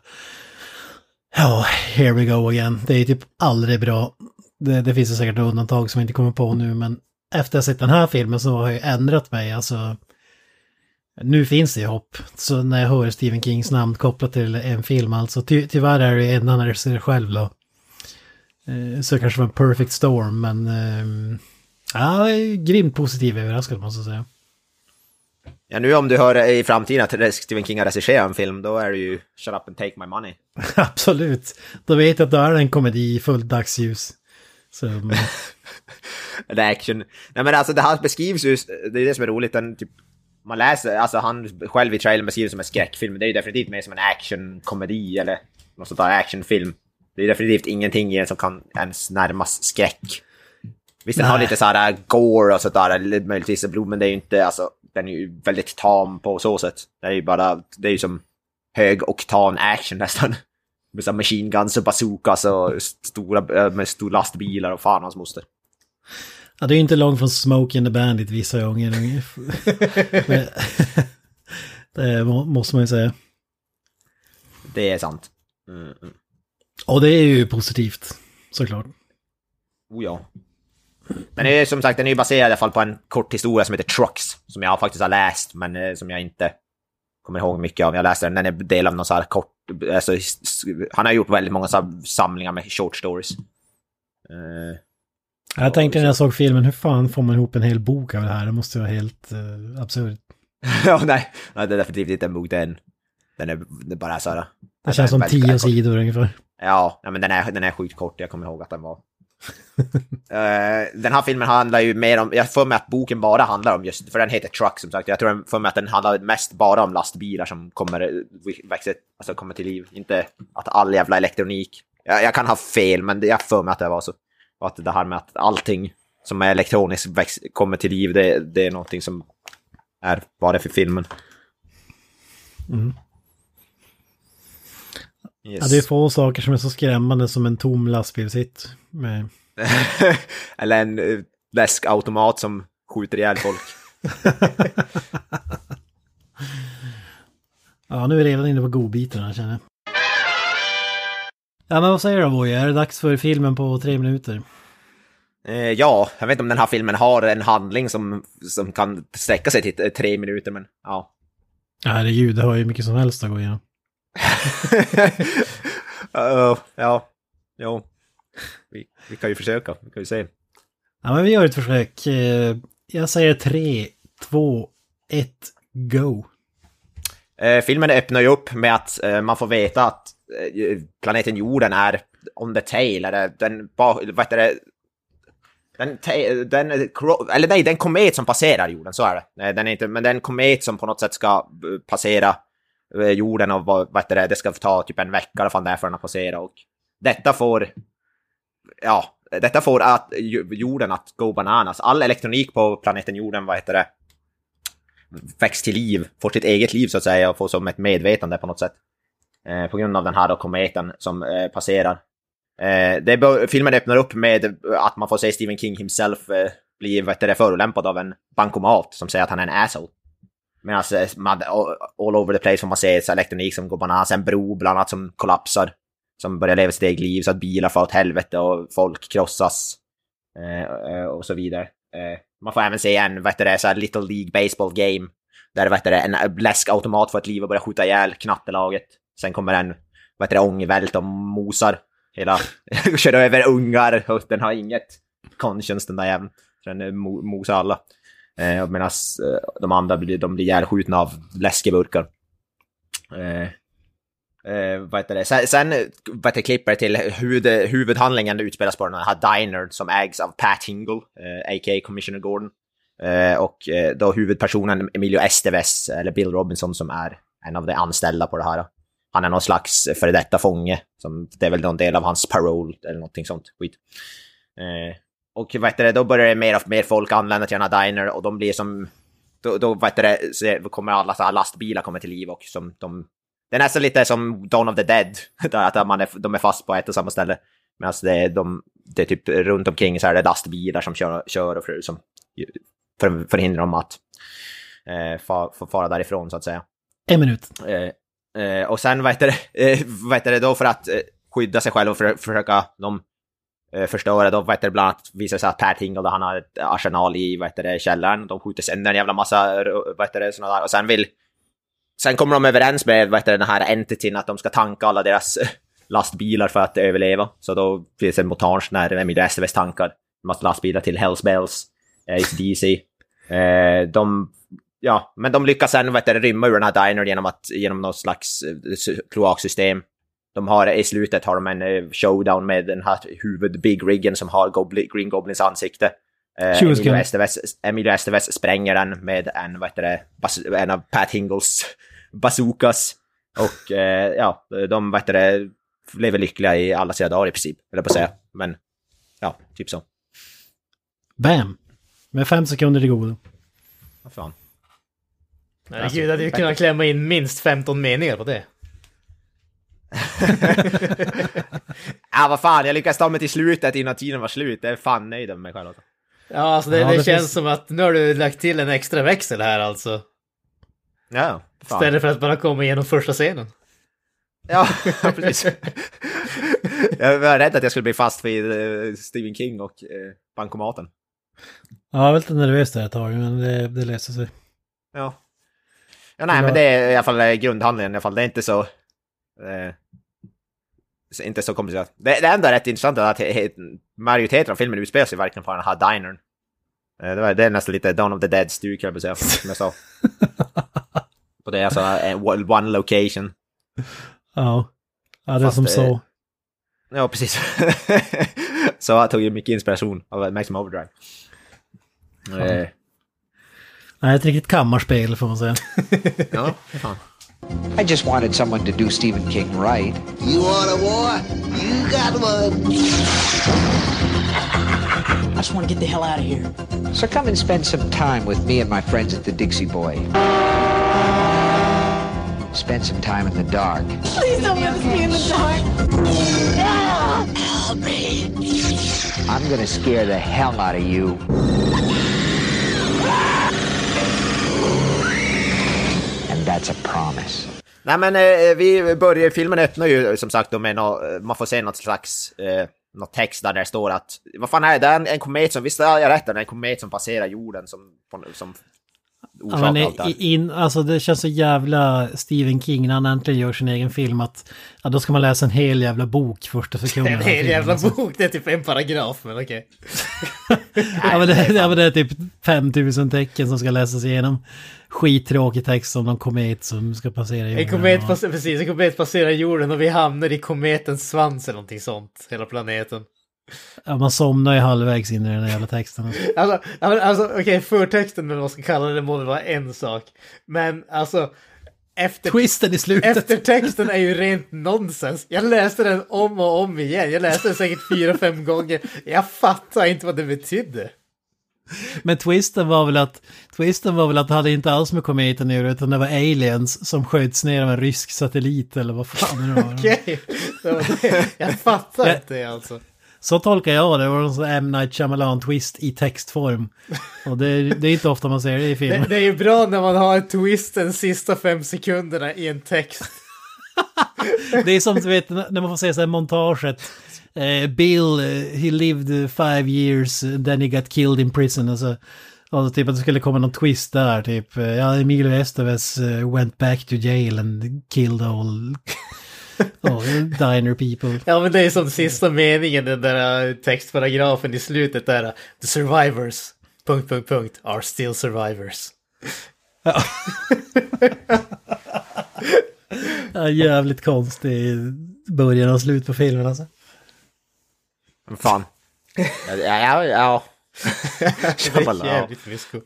Ja, here we go again. Det är typ aldrig bra. Det, det finns ju säkert undantag som jag inte kommer på nu, men efter att ha sett den här filmen så har jag ändrat mig, alltså... Nu finns det ju hopp. Så när jag hör Stephen Kings namn kopplat till en film, alltså ty, tyvärr är det en annan regissör själv då. Eh, Så det kanske var en perfect storm, men... Ehm, ja, jag är grymt positiv överraskad måste jag säga. Ja, nu om du hör i framtiden att Stephen King har regisserat en film, då är det ju Shut up and take my money. Absolut. Då vet jag att då är det en komedi i fullt dagsljus. Så, mm, Eller action. Nej men alltså det här beskrivs ju, det är det som är roligt, den typ man läser, alltså han själv i trailern beskriver som en skräckfilm, det är ju definitivt mer som en actionkomedi eller något sånt där actionfilm. Det är definitivt ingenting i den som kan ens närmas skräck. Visst, den har lite såhär gore och sådär, eller möjligtvis blod, men det är ju inte, alltså, den är ju väldigt tam på så sätt. Det är ju bara, det är ju som hög oktan action nästan. Med så här machine guns och bazookas och stora, eh, med stora lastbilar och fan hans moster. Ja, det är ju inte långt från Smoke and the Bandit vissa gånger. Det må- måste man ju säga. Det är sant. Mm, mm. Och det är ju positivt, såklart. Oh ja. Men det är som sagt, den är baserad i alla fall på en kort historia som heter Trucks. Som jag faktiskt har läst, men eh, som jag inte kommer ihåg mycket av. Jag läste den, den är del av någon så här kort... Alltså, han har gjort väldigt många så samlingar med short stories. Eh, Jag tänkte när jag såg filmen, hur fan får man ihop en hel bok av det här? Det måste vara helt uh, absurt. ja, nej, nej, det är definitivt inte en bok, den, den är, det är bara så här... Det känns som tio sidor ungefär. Ja, nej, men den är, den är sjukt kort, jag kommer ihåg att den var uh, den här filmen handlar ju mer om, jag får mig att boken bara handlar om just, för den heter Truck som sagt, jag tror jag för mig att den handlar mest bara om lastbilar som kommer, eh, växer, alltså kommer till liv, inte att all jävla elektronik. Jag, jag kan ha fel, men jag får mig att det var så. Och att det här med att allting som är elektroniskt väx, kommer till liv, det, det är någonting som är bara för filmen. Mm. Yes. Ja, det är få saker som är så skrämmande som en tom lastbilshytt. Med... Eller en eh, läskautomat som skjuter ihjäl folk. Ja, nu är vi redan inne på godbitarna känner jag. Ja, men vad säger du Voja? Är det dags för filmen på tre minuter? Eh, ja, jag vet inte om den här filmen har en handling som, som kan sträcka sig till tre minuter, men ja. Herregud, det har ju mycket som helst att gå igenom. uh, ja, jo. Vi, vi kan ju försöka, vi kan ju se. Ja, men vi gör ett försök. Eh, Jag säger tre, två, ett, go. Eh, filmen öppnar ju upp med att eh, man får veta att eh, planeten jorden är on the tail, eller den, vad heter det, den, den, eller nej, den komet som passerar jorden, så är det. Nej, Den är inte, men det är en komet som på något sätt ska eh, passera Eh, jorden och vad, vad heter det, det ska ta typ en vecka eller fan det är för den att passera och detta får, ja, detta får att jorden att gå bananas. All elektronik på planeten jorden, vad heter det, väcks till liv, får sitt eget liv så att säga och får som ett medvetande på något sätt. Eh, på grund av den här då kometen som eh, passerar. Eh, det filmen öppnar upp med att man får se Stephen King himself eh, bli vet du, det, förolämpad av en bankomat som säger att han är en asshole. Medan alltså, man, all, over the place får man se så elektronik som går bananas, en bro bland annat som kollapsar. Som börjar leva sitt eget liv så att bilar får åt helvete och folk krossas. Eh, eh, och så vidare. Eh, man får även se en, vad heter det, så här Little League Baseball Game. Där vad heter det, en läskautomat får ett liv och börjar skjuta ihjäl knattelaget. Sen kommer en, vad heter det, ångvält och mosar hela, kör över ungar och den har inget conscience den där jäveln. Den eh, mosar alla. Eh, Medan eh, de andra blir, de blir ihjälskjutna av läskeburkar. Eh, Eh, vad heter det? Sen, sen vad heter klipper det till huvud, huvudhandlingen utspelas på den här dinern som ägs av Pat Hingle, eh, a.k.a. Commissioner Gordon. Eh, och eh, då huvudpersonen Emilio Estevez, eller Bill Robinson, som är en av de anställda på det här. Han är någon slags före detta fånge, som, det är väl någon del av hans parole eller någonting sånt skit. Eh, och vad heter det, då börjar det mer och mer folk anlända till den här diner och de blir som... Då, då vad heter det, så kommer alla så här lastbilar kommer till liv och som de... Det är nästan lite som Dawn of the Dead, där att man är, de är fast på ett och samma ställe. Medan det, är de, det är typ runt omkring så är det lastbilar som kör, kör och för, som för, förhindrar dem att eh, fa, få fara därifrån så att säga. En minut. Eh, eh, och sen vad heter det, eh, vad heter det då för att eh, skydda sig själv och för, försöka de, Eh, förstöra, då vet du, det bland annat visar sig att Per Tingle, han har ett arsenal i vad heter det, källaren. De skjuter sönder en jävla massa, eh, vad heter det, såna där. Och sen vill, sen kommer de överens med vad heter det, den här entityn att de ska tanka alla deras eh, lastbilar för att överleva. Så då finns det en montage när Emilio Estevez tankar en massa lastbilar till Hells Bells, eh, DC. Eh, de ja, men de lyckas sen vet du, rymma ur den här dinern genom, att, genom något slags eh, kloaksystem. De har, I slutet har de en eh, showdown med den här huvud Big Riggen som har Gobli, Green Goblins ansikte. Eh, 20 Emilio. Estevez, Emilio Estevez spränger den med en, vad heter det, en av Pat Hingles bazookas. Och eh, ja, de vad heter det, lever lyckliga i alla sina dagar i princip, eller på att säga. Men ja, typ så. Bam! Med fem sekunder till godo. Vad fan. Herregud, hade ju kunnat klämma in minst 15 meningar på det. Ja, vad fan, jag lyckades ta mig till slutet innan tiden var slut. Jag är fan nöjd med mig själv. Alltså. Ja, alltså det, Ja, det, det känns finns- som att nu har du lagt till en extra växel här alltså. Ja, fan. Istället för att bara komma igenom första scenen. Ja, precis. jag var rädd att jag skulle bli fast vid eh, Stephen King och eh, bankomaten. Ja, jag var lite nervös där ett tag, men det, det löste sig. Ja. Ja, nej, men det är i alla fall eh, grundhandlingen i alla fall. Det är inte så... Eh, så- inte så komplicerat. Det, det enda rätt intressant är att he, he, majoriteten av filmen utspelar sig verkligen på den här dinern. Eh, det, var, det är nästan lite Dawn of the Dead-stuk, jag vill säga, som jag sa. Och det är alltså en one location. Ja. Ja, det är Fast som så. Ja, precis. så jag tog ju mycket inspiration av Maximum Overdrive. Eh, Nej, ett riktigt kammarspel får man säga. ja, fan. I just wanted someone to do Stephen King right. You want a war? You got one. I just want to get the hell out of here. So come and spend some time with me and my friends at the Dixie Boy. Spend some time in the dark. Please don't leave me in the dark. Help me. I'm gonna scare the hell out of you. That's a promise. Nej men eh, vi börjar, filmen öppnar ju som sagt då med no, man får se något slags, eh, något text där det står att, vad fan är det, det är en, en komet som, visst är jag rätt, det är en komet som passerar jorden som, som Ja, men allt det här. in, alltså det känns så jävla Stephen King när han äntligen gör sin egen film att ja, då ska man läsa en hel jävla bok första sekunden. En hel jävla alltså. bok, det är typ en paragraf, men okej. Ja men, det, ja men det är typ 5000 tecken som ska läsas igenom. Skittråkig text om någon komet som ska passera jorden. En komet, passerar, precis, en komet passerar jorden och vi hamnar i kometens svans eller någonting sånt, hela planeten. Ja, man somnar ju halvvägs in i den där jävla texten. Alltså, alltså okej, förtexten eller vad man ska kalla det, det må vara en sak. Men alltså, efter, Twisten i slutet. eftertexten är ju rent nonsens. Jag läste den om och om igen. Jag läste den säkert fyra, fem gånger. Jag fattar inte vad det betydde. Men twisten var väl att twisten var väl att det hade inte alls med kometen att göra utan det var aliens som sköts ner av en rysk satellit eller vad fan det var. Okej, det. jag fattar inte alltså. Så tolkar jag det. Det var en sån M. Night Shyamalan-twist i textform. Och det, det är inte ofta man ser det i det. film. Det är ju bra när man har en twist den sista fem sekunderna i en text. Det är som du vet när man får se så här montaget. Eh, Bill, eh, he lived five years, then he got killed in prison. Och så, och så typ att det skulle komma någon twist där. Typ, eh, ja, Emilio Estevez eh, went back to jail and killed all, all diner people. Ja men det är som sista meningen, den där äh, textparagrafen i slutet där. The survivors, punkt, punkt, punkt, are still survivors. Ja, jävligt konstig början och slut på filmen alltså. Fan. Ja, ja, ja. Det är jävligt mysko.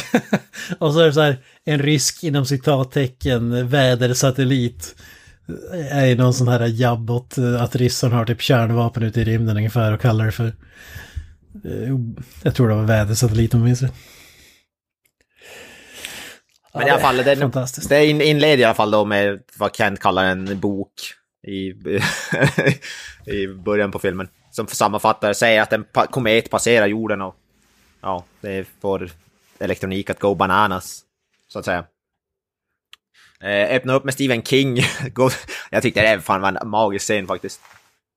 Och så är det så här, en rysk inom citattecken vädersatellit. Är ju någon sån här jabbot, eh, att ryssarna har typ kärnvapen ute i rymden ungefär och kallar det för... eh, Jag tror det var vädersatellit om jag minns rätt. Men i alla fall, det, fantastiskt. det in- inleder i alla fall då med vad Kent kallar en bok i, i början på filmen. Som sammanfattar, säger att en komet passerar jorden och ja, det får elektronik att gå bananas, så att säga. Eh, öppna upp med Stephen King. Jag tyckte det fan var en magisk scen faktiskt.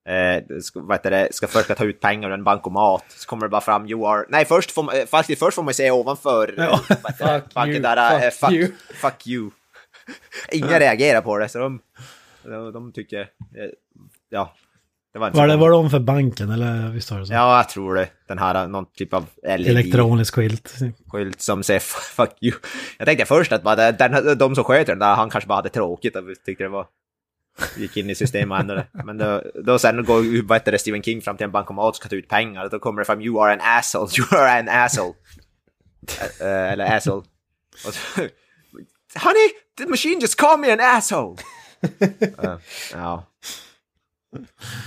Eh, ska, vad heter det, ska försöka ta ut pengar ur en bankomat. Så kommer det bara fram, you are... Nej, först får man, eh, faktiskt först får man se ovanför Ja. eh, heter det, Fuck banken you, där, eh, fuck fuck, you. fuck you. Ingen reagerar på det, så de, de, de tycker... eh, Ja. Det var Var det, var om för banken eller visst var det så? Ja, jag tror det. Den här, någon typ av LED-skylt Elektronisk skylt. som säger fuck you. Jag tänkte först att bara, den, de som sköter den där, han kanske bara hade tråkigt och tyckte det var gick in i systemet och ändrade. Men då, då sen går vad heter det, Stephen King fram till en bankomat och ska ta ut pengar då kommer det fram “You are an asshole, you are an asshole”. Eh, eller asshole. Och så, Honey, the machine just called me an asshole! Eh, ja.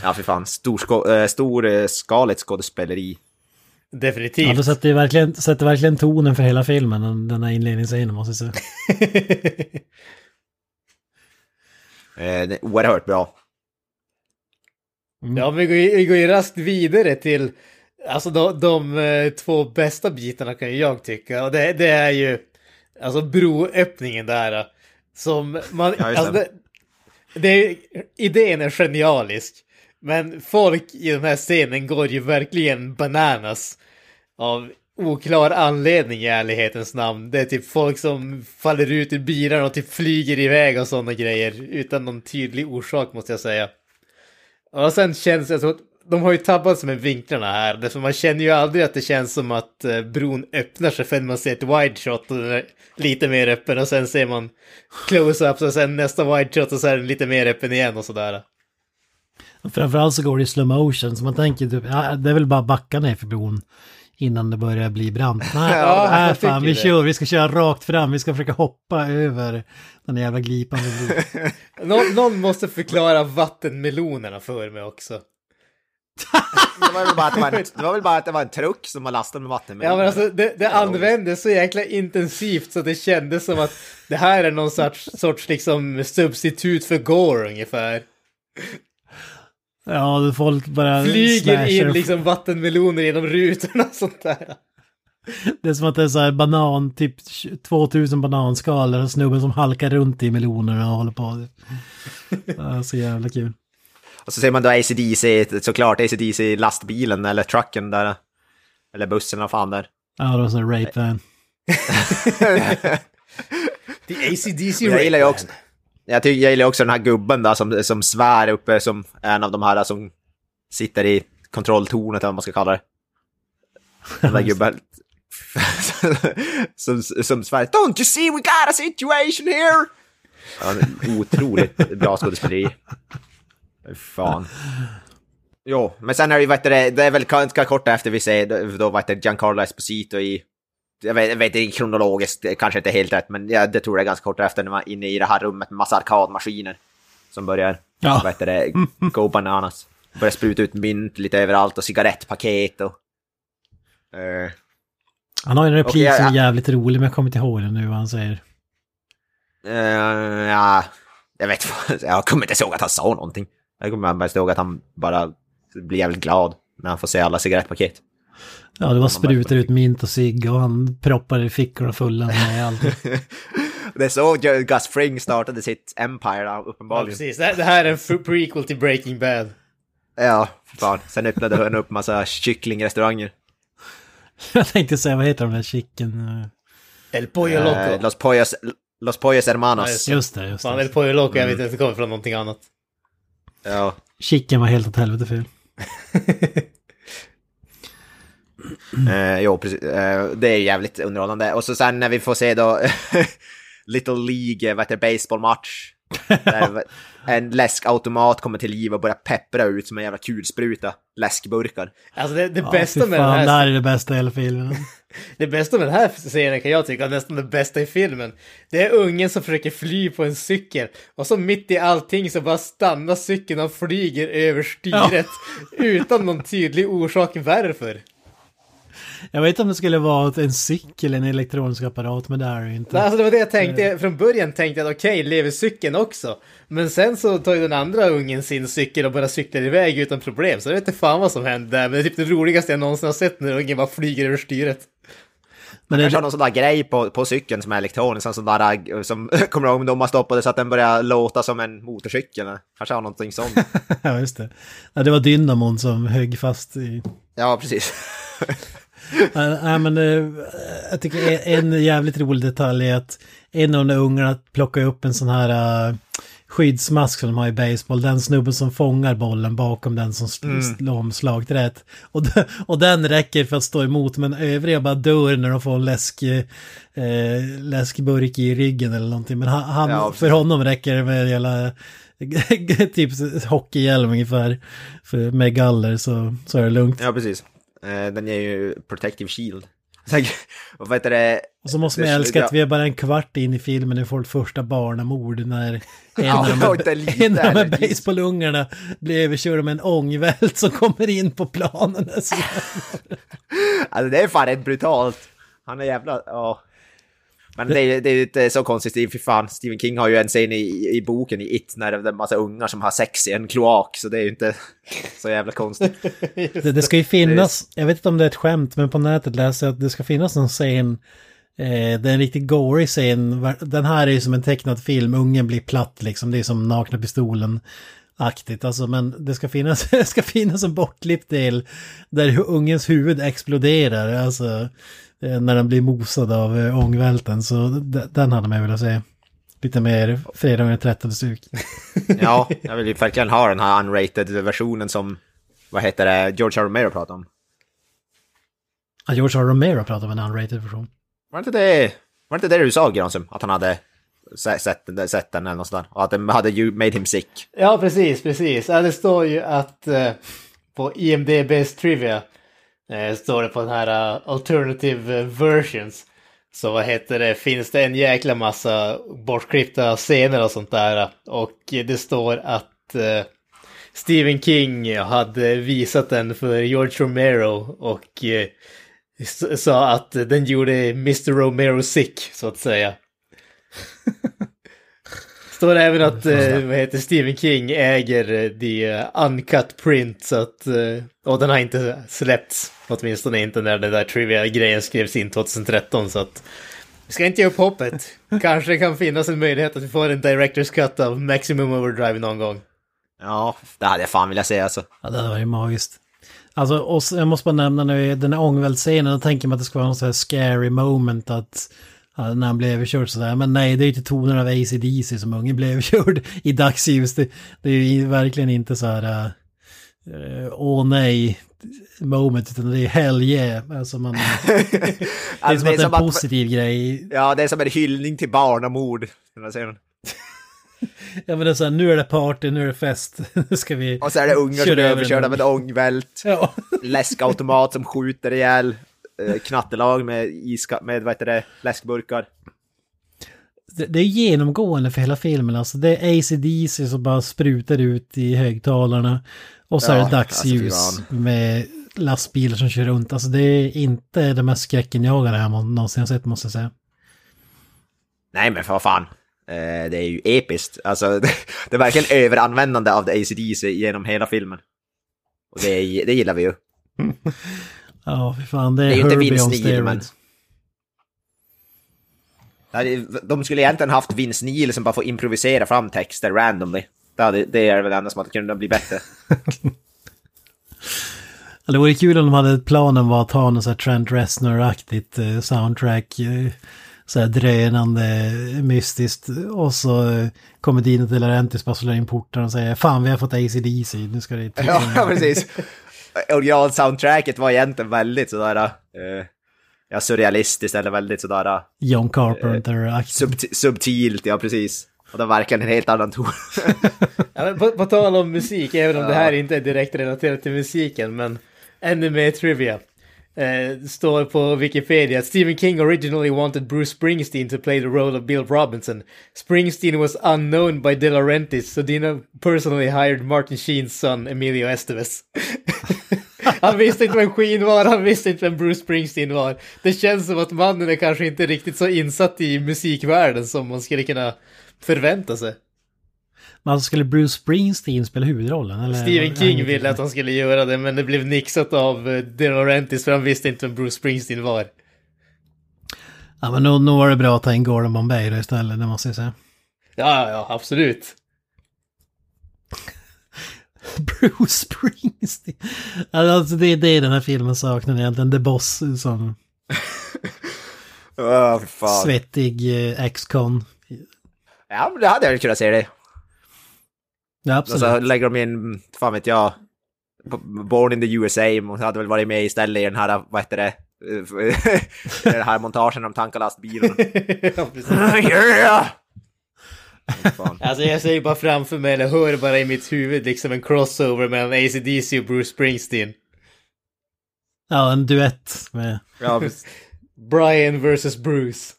Ja, för fan. Storsko- äh, storskaligt skådespeleri. Ja, Definitivt. det sätter ju verkligen, sätter verkligen tonen för hela filmen, den- den här inledningsscenen måste jag säga. Eh, oerhört bra. Ja, men vi går, ju- vi går ju raskt vidare till, alltså de, de eh, två bästa bitarna kan jag tycka. Och det, det är ju, alltså broöppningen där. eh, Som man, Ja, alltså det det, är- idén är genialisk. Men folk i den här scenen går ju verkligen bananas. Av oklar anledning i ärlighetens namn. Det är typ folk som faller ut ur bilarna och typ flyger iväg och sådana grejer. Utan någon tydlig orsak måste jag säga. Och sen känns det som att de har ju tabbat sig med vinklarna här. Därför man känner ju aldrig att det känns som att eh, bron öppnar sig förrän man ser ett wide shot och den är lite mer öppen och sen ser man close-ups och sen nästa wide shot och så är den lite mer öppen igen och sådär. Framförallt så går det i slow motion, så man tänker typ, ja, det är väl bara backa ner för bron innan det börjar bli brant. Nej, Ja, nej jag fan, vi det. kör, vi ska köra rakt fram, vi ska försöka hoppa över den jävla glipan. med bron. Nå- någon måste förklara vattenmelonerna för mig också. Det var väl bara att det var en, det var, väl bara att det var en truck som var lastad med vatten. Ja men alltså det, det användes så jäkla intensivt så det kändes som att det här är någon sorts, sorts liksom substitut för gore ungefär. Ja, folk bara Flyger in liksom vattenmeloner genom rutorna och sånt där. Det är som att det är så här banan, typ 2000 bananskalor och snubben som halkar runt i melonerna och håller på. Ja, så jävla kul. Och så ser man då ACDC, såklart ACDC lastbilen eller trucken där. Eller bussen eller vad fan där. Ja, det var här rape van. Det är ACDC Jag gillar ju också, jag, tycker, jag gillar också den här gubben där som, som svär uppe som en av de här som sitter i kontrolltornet eller vad man ska kalla det. Den där gubben. som, som svär Don't you see we got a situation here! Ja, otroligt bra skådespeleri. Fan. Jo, men sen är det ju, det det är väl ganska kort efter vi ser då, vet du, Giancarlo Esposito i jag vet, jag vet inte kronologiskt, kanske inte helt rätt, men jag det tror jag är ganska kort efter när man är inne i det här rummet med massa arkadmaskiner. Som börjar, Ja. vad heter det, go bananas. Börjar spruta ut mynt lite överallt och cigarettpaket och... eh, Han har ju en replik Okej, ja, som är ja. jävligt rolig, men jag kommer inte ihåg den nu vad han säger. eh, ja, jag vet vad- jag kommer inte ihåg att han sa någonting. Jag kommer bara ihåg att han bara blir jävligt glad när han får se alla cigarettpaket. Ja, det var sprutor ut mint och cigg och han proppade i fickorna fulla med allt. Det är så Gus Fring startade sitt Empire, Ja, uppenbarligen. precis. Det, det här är en prequel till Breaking Bad. Ja, fan. Sen öppnade han upp massa kycklingrestauranger. Jag tänkte säga, vad heter de där chicken... El Pollo Loco. Eh, Los Pollos, Los Pollos Ja, Hermanos. just Just det, just Fan, El det. Pollo Loco, jag vet inte, det kommer från någonting annat. Ja. Chicken var helt åt helvete ful. Eh, jo, precis. Eh, det är jävligt underhållande. Och så sen när vi får se då Little League, vad heter baseballmatch. Där en läskautomat kommer till liv och börjar peppra ut som en jävla kulspruta. Läskburkar. Alltså det, det Ja, bästa fy med den fan, här det här är det bästa i hela filmen. Det bästa med den här scenen kan jag tycka är nästan det bästa i filmen. Det är ungen som försöker fly på en cykel och så mitt i allting så bara stannar cykeln och flyger över styret utan någon tydlig orsak varför. Jag vet inte om det skulle vara en cykel, en elektronisk apparat, men det är det ju inte. Nej, Alltså det var det jag tänkte, från början tänkte jag att okej, lever cykeln också? Men sen så tar ju den andra ungen sin cykel och bara cyklar iväg utan problem, så jag vet inte fan vad som hände där, men det är typ det roligaste jag någonsin har sett när ungen bara flyger över styret. Men Kanske har det, någon sån där grej på, på cykeln som är elektronisk, en sån där eh, som kommer ihåg om de har stoppat det så att den börjar låta som en motorcykel. Kanske har någonting sånt. ja, just det. Ja, det var dynamon som högg fast i... Ja, precis. Nej, Nej, men eh, jag tycker en jävligt rolig detalj är att en av de ungarna plockar upp en sån här skyddsmask som de har i baseball. Den snubben som fångar bollen bakom den som sl- slår om slagträet. Och, och den räcker för att stå emot men övriga bara dör när de får en läsk, eh, läskburk i ryggen eller någonting. Men han, han, Ja, för honom räcker det med hela typ hockeyhjälm ungefär. För, med galler så, så är det lugnt. Ja, precis. Eh, Den ger ju Protective Shield. Vad heter det? Och så måste man älska att vi är bara en kvart in i filmen när vi får ett första barnamord när en Ja, av de baseballungarna blir överkörd med en ångvält som kommer in på planen. Alltså det är fan rätt brutalt. Han är jävla, ja. Men det, är- det är inte så konstigt, för fan, Stephen King har ju en scen i, i boken i It när det är en massa ungar som har sex i en kloak, så det är ju inte så jävla konstigt. det, det ska ju finnas, jag vet inte om det är ett skämt, men på nätet läser jag att det ska finnas någon scen, eh, det är en riktigt gory scen, den här är ju som en tecknad film, ungen blir platt liksom, det är som nakna pistolen. Aktigt, alltså, men det ska finnas, det ska finnas en bortklippt del där ungens huvud exploderar, alltså när den blir mosad av eh, ångvälten, så den hade man velat se. Lite mer fredag den 13 stuk. Ja, jag vill ju verkligen ha den här unrated versionen som, vad heter det, George R. Romero pratade om. Ja, George R. Romero pratar om en unrated version. Var inte det, var inte det du sa Granström? Att han hade se- sett, den- sett den eller något sånt där? Och att den hade ju made him sick. Ja, precis, precis. Ja, det står ju att eh, på IMDB's Trivia eh, Eh, står det på den här uh, Alternative eh, Versions. Så vad heter det, finns det en jäkla massa bortklippta scener och sånt där. Och det står att uh, Stephen King hade visat den för George Romero och uh, sa att den gjorde Mr. Romero sick, så att säga. Står det även att eh, vad heter Stephen King äger eh, the eh, uncut print så att eh, och den har inte släppts åtminstone inte när den där trivia-grejen skrevs in 2013 så att vi ska inte ge upp hoppet. Kanske kan finnas en möjlighet att vi får en Director's Cut av Maximum Overdrive någon gång. Ja, det hade jag fan velat se alltså. Ja, det hade varit magiskt. Alltså, och jag måste bara nämna nu, den här ångvältsscenen, då tänker man att det ska vara någon sån här scary moment att när han blev överkörd sådär. Men nej, det är ju inte tonen av AC/DC som ungen blev överkörd i dagsljus. Det, det är ju verkligen inte så här, äh, åh nej, moment, utan det är hell yeah. Alltså man, det är Alltså, som att det är en positiv grej. Ja, det är som en hyllning till barnamord. den här scenen. Ja men det är så här, nu är det party, nu är det fest. Nu ska vi... Och så är det ungar som över överkörda med ångvält. Ja. Läskautomat som skjuter ihjäl. Eh, Knattelag med, iska, med vad heter det, läskburkar. Det, det är genomgående för hela filmen. Alltså det är ACDC som bara sprutar ut i högtalarna. Och så Ja, är det dagsljus alltså, med lastbilar som kör runt. Alltså det är inte det mest skräckenjagande jag någonsin har sett måste jag säga. Nej men för vad fan. Eh, Det är ju episkt. Alltså, det, det är verkligen överanvändande av det ACDC genom hela filmen. Och det, det gillar vi ju. Ja, för fan. Det är, Det är ju inte Vince Neil, men- De skulle egentligen haft Vince Neil som bara får improvisera fram texter randomly. Det, hade, det är väl det enda som hade kunnat bli bättre. Ja, Det vore kul om de hade planen var att ha något så här Trent Reznor-aktigt eh, soundtrack. eh, Så här drönande, mystiskt. Och så eh, kommer Dino De Laurentiis bara slår in porten och säger Fan vi har fått ACDC, nu ska det ja, precis. Original-soundtracket var egentligen väldigt sådär... eh, ja, surrealistiskt eller väldigt sådär... eh, John Carpenter-aktigt. Subti- subtilt, ja precis. Och det var verkligen en helt annan ton. Ja, men på, på tal om musik, även om det här inte är direkt relaterat till musiken, men ännu mer trivia. Eh, står på Wikipedia att Stephen King originally wanted Bruce Springsteen to play the role of Bill Robinson. Springsteen was unknown by De Laurentiis, so Dino personally hired Martin Sheens son Emilio Estevez. han visste inte vem Queen var, han visste inte vem Bruce Springsteen var. Det känns som att mannen är kanske inte riktigt så insatt i musikvärlden som man skulle kunna förvänta sig. Men alltså skulle Bruce Springsteen spela huvudrollen? Eller? Stephen King ville att han skulle göra det, men det blev nixat av eh, De Laurentiis för han visste inte vem Bruce Springsteen var. Ja men nog, nog var det bra att ta in Gordon Bombay då istället, det måste jag säga. Ja, ja, absolut. Bruce Springsteen. Alltså det är det den här filmen saknar egentligen. The Boss som fy fan. svettig eh, ex-con. Ja, men det hade jag kunnat se det. Ja, Och absolut. så lägger de in, fan vet jag, Born in the USA, och hade väl varit med istället i den här, vad heter det, den här montagen om tankar lastbilen. ja, precis. yeah! Alltså jag ser ju bara framför mig, eller hör bara i mitt huvud, liksom en crossover mellan AC/DC och Bruce Springsteen. Ja, en duett med... Ja. Brian versus Bruce.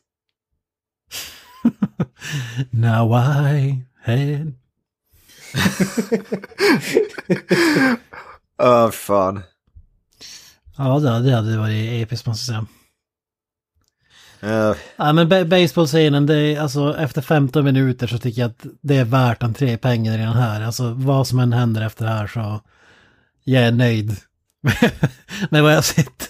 Now I had... Åh, fan. Ja, det det hade varit episkt måste jag säga. Uh, Ja, men ba- baseballscenen, det är alltså efter 15 minuter så tycker jag att det är värt entrépengen redan här. Alltså vad som än händer efter det här så jag är nöjd med vad jag sett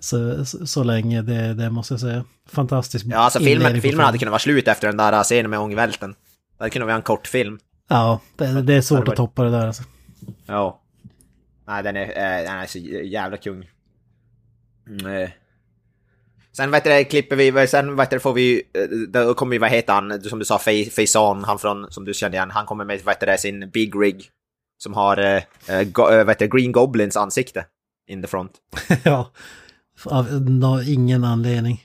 så, så, så länge, det, det måste jag säga. Fantastiskt. ja, alltså filmen, filmen hade kunnat vara slut efter den där scenen med ångvälten. Det hade kunnat vara en kort film. Ja, det, det är svårt att toppa det där alltså. Ja. Nej, den är, eh, den är så jävla kung. Mm, eh. Sen vet du, klipper vi, sen vet du, får vi, eh, då kommer ju, vad heter han, som du sa, Fa- Faison, han från, som du kände igen, han kommer med, vet du, sin Big Rig. Som har, eh, go, vet du, Green Goblins ansikte. In the front. ja, av ingen anledning.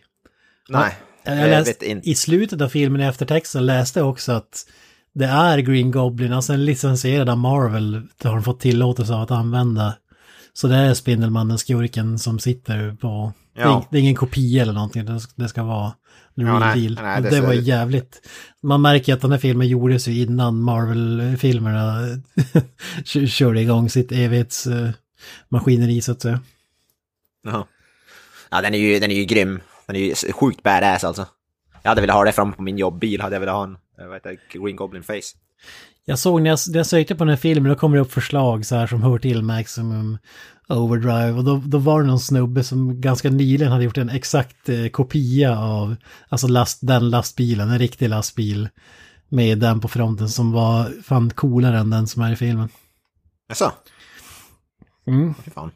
Nej. Jag jag läste. I slutet av filmen i eftertexten läste jag också att det är Green Goblin, alltså en licensierad av Marvel, det har de fått tillåtelse av att använda. Så det är Spindelmannen, skurken, som sitter på... Det, är, Ja. det är ingen kopia eller någonting, det, ska vara the Ja, real nej, deal. nej, det det, var jävligt... Man märker att den här filmen gjordes ju innan Marvel-filmerna kö- körde igång sitt evighetsmaskineri så att säga. Jaha. Ja, den är ju, den är ju grym. Den är ju sjukt badass alltså. Jag hade velat ha det fram på min jobbbil, hade jag velat ha en, jag vet inte, Green Goblin face. Jag såg när jag, när jag sökte på den här filmen, då kommer det upp förslag så här som hör till Maximum Overdrive. Och då, då var det någon snubbe som ganska nyligen hade gjort en exakt eh, kopia av, alltså last, den lastbilen, en riktig lastbil. Med den på fronten som var fan coolare än den som är i filmen. Jaså? Mm. Fy fan.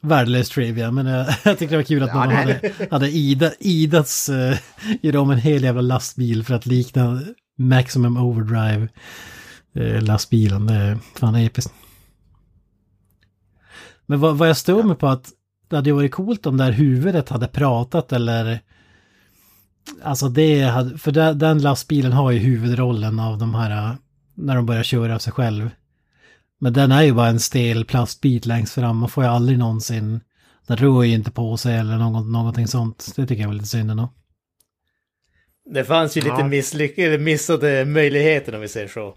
Värdelös trivia, men jag, jag tyckte det var kul att Ja, någon det- hade, hade ida, idats uh, göra om en hel jävla lastbil för att likna Maximum Overdrive uh, lastbilen. Det är fan episkt. Men vad, vad jag stod mig på att det hade varit coolt om det här huvudet hade pratat eller... Alltså det hade, för den, den lastbilen har ju huvudrollen av de här, uh, när de börjar köra av sig själv. Men den är ju bara en stel plastbit längst fram. Man får ju aldrig någonsin... Den rör ju inte på sig eller något, någonting sånt. Det tycker jag är lite synd ändå. Det fanns ju lite Ja. misslyck- eller missade möjligheter om vi säger så.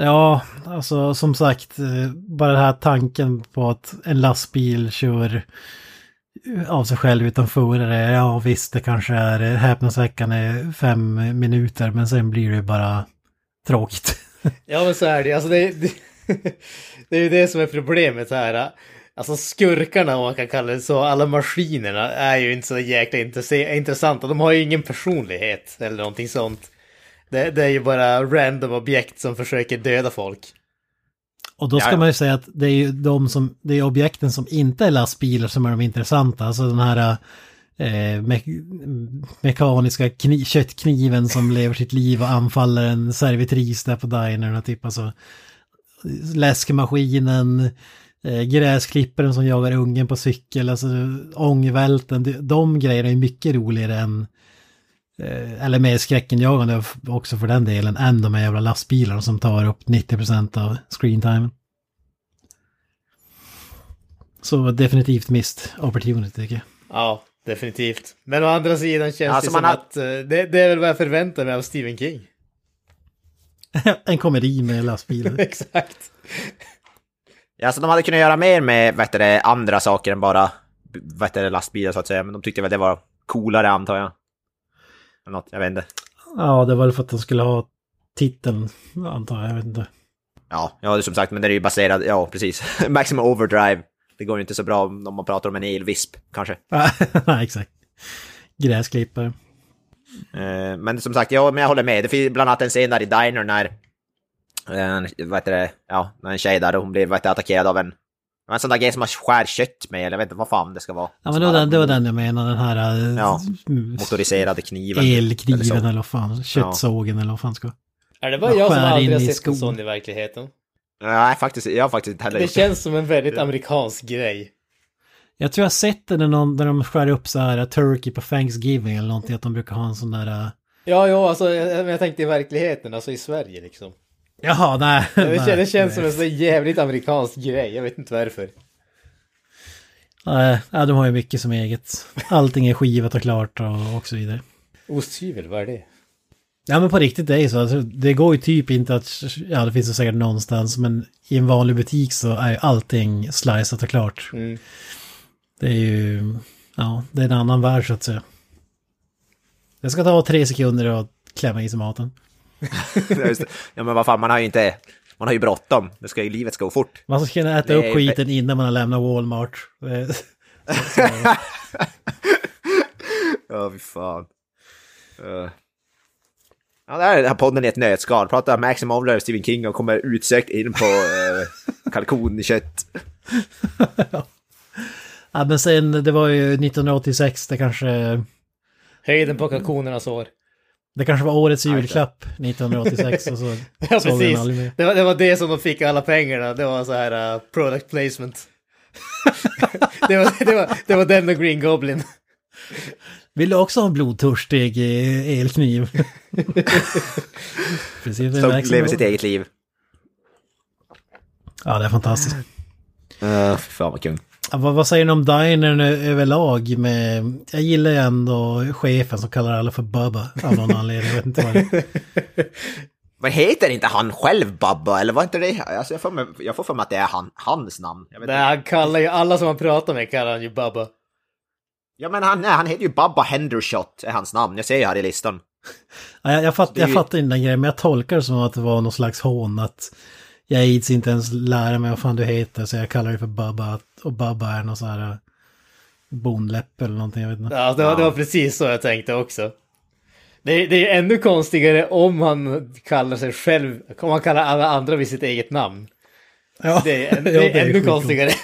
Ja, alltså som sagt, eh, bara den här tanken på att en lastbil kör av sig själv utan förare. Ja visst, det kanske är häpnadsväckande fem minuter, men sen blir det bara tråkigt. Ja men så är det alltså det, det, det är ju det som är problemet här. Alltså skurkarna om man kan kalla det så, alla maskinerna är ju inte så jäkla intressanta. De har ju ingen personlighet eller någonting sånt. Det, det är ju bara random objekt som försöker döda folk. Och då ska Ja, ja. man ju säga att det är ju de som, det är objekten som inte är lastbilar som är de intressanta. Alltså den här eh, me mekaniska kni köttkniven som lever sitt liv och anfaller en servitris där på dinern och typ alltså läskmaskinen, eh, gräsklipparen som jagar ungen på cykel, alltså ångvälten, de, de grejerna är mycket roligare än eh, eller mer skräckenjagande också för den delen, än de här jävla lastbilarna som tar upp 90% av screentimen. Så definitivt missed opportunity tycker jag. Ja, definitivt. Men å andra sidan känns Alltså, det som har- att eh, det, det är väl vad jag förväntar mig av Stephen King. en komedi med lastbilar. Exakt. Ja, alltså de hade kunnat göra mer med, vet du, andra saker än bara, vet du, lastbilar så att säga. Men de tyckte väl det var coolare antar jag. Eller något, jag vet inte. ja, det var väl för att de skulle ha titeln, antar jag, jag vet inte. Ja, ja, det är som sagt, men det är ju baserat, ja precis. Maximum Overdrive. Det går ju inte så bra om man pratar om en elvisp, kanske. Nej, exakt. Gräsklippare. Eh, men som sagt, ja, men jag håller med. Det finns bland annat en scen där i Diner när, eh, vad heter det, ja, när en tjej där, hon blir vet du, attackerad av en, en sån där grej som man skär kött med, eller jag vet inte vad fan det ska vara. Ja, men det var, den, det var den jag menade, den här eh, Ja, Motoriserade kniven. eller elkniven så. eller vad fan, köttsågen eller vad fan ska Är det bara jag som aldrig har i sett en sån i verkligheten? Nej, faktiskt, jag har faktiskt inte heller Det känns som en väldigt amerikansk grej. Jag tror jag har sett det när, någon, när de skär upp så här turkey på Thanksgiving eller någonting, att de brukar ha en sån där... eh, Ja, ja, alltså jag, jag tänkte i verkligheten, alltså i Sverige liksom. Jaha, nej. Det, nej, känns, det känns som nej. en så jävligt amerikansk grej, jag vet inte varför. Nej, ja, de har ju mycket som eget. Allting är skivat och klart och, och så vidare. Osthyvel, vad är det? Ja men på riktigt det är ju så. Alltså, det går ju typ inte att, ja det finns det säkert någonstans, men i en vanlig butik så är ju allting slicat och klart. Mm. Det är ju, ja, det är en annan värld så att säga. Det ska ta tre sekunder att klämma i sig maten. Ja men vad fan, man har ju inte... Man har ju bråttom. Det ska ju, livet ska gå fort. Man ska kunna äta Nej, upp skiten innan man har lämnat Walmart. Det- så- så- Ja, fy fan. Uh. Ja, det här är den här podden i ett nötskal. Pratar Maxim Ovler, Stephen King och kommer utsökt in på uh, kalkonkött. Ja men sen, det var ju 1986, det kanske, Höjden på kalkonernas år. Det kanske var årets julklapp 1986 och så Ja, såg den precis. aldrig mer. Det var, det var det som de fick alla pengarna. Det var så här uh, product placement. det, var, det, var, det var den och Green Goblin. Vill du också ha en blodtörstig eh, elkniv? Precis, det Som lever sitt eget liv. Ja, det är fantastiskt. Uh, fan vad kung. Vad, vad säger ni om dinern överlag med... Jag gillar ju ändå chefen som kallar alla för Bubba av någon anledning. Jag vet inte vad Men heter inte han själv Babba, eller var inte det? Alltså, jag, får mig, jag får för mig att det är han, hans namn. Jag vet Nej, inte. han kallar ju alla som han pratar med kallar han ju Bubba. Ja men han, nej, han heter ju Babba Hendershot, är hans namn. Jag ser ju här i listan. Ja, jag, jag, fatt, jag ju- fattar inte den grejen, men jag tolkar det som att det var någon slags hån att jag ids inte ens lära mig vad fan du heter, så jag kallar dig för Bubba. Och Bubba är någon sån här eh, bondläpp eller någonting, jag vet inte. Ja, det var, det var precis så jag tänkte också. Det, är- det är ännu konstigare om han kallar sig själv, om han kallar alla andra vid sitt eget namn. Ja, Det är, det ja, är ännu konstigare.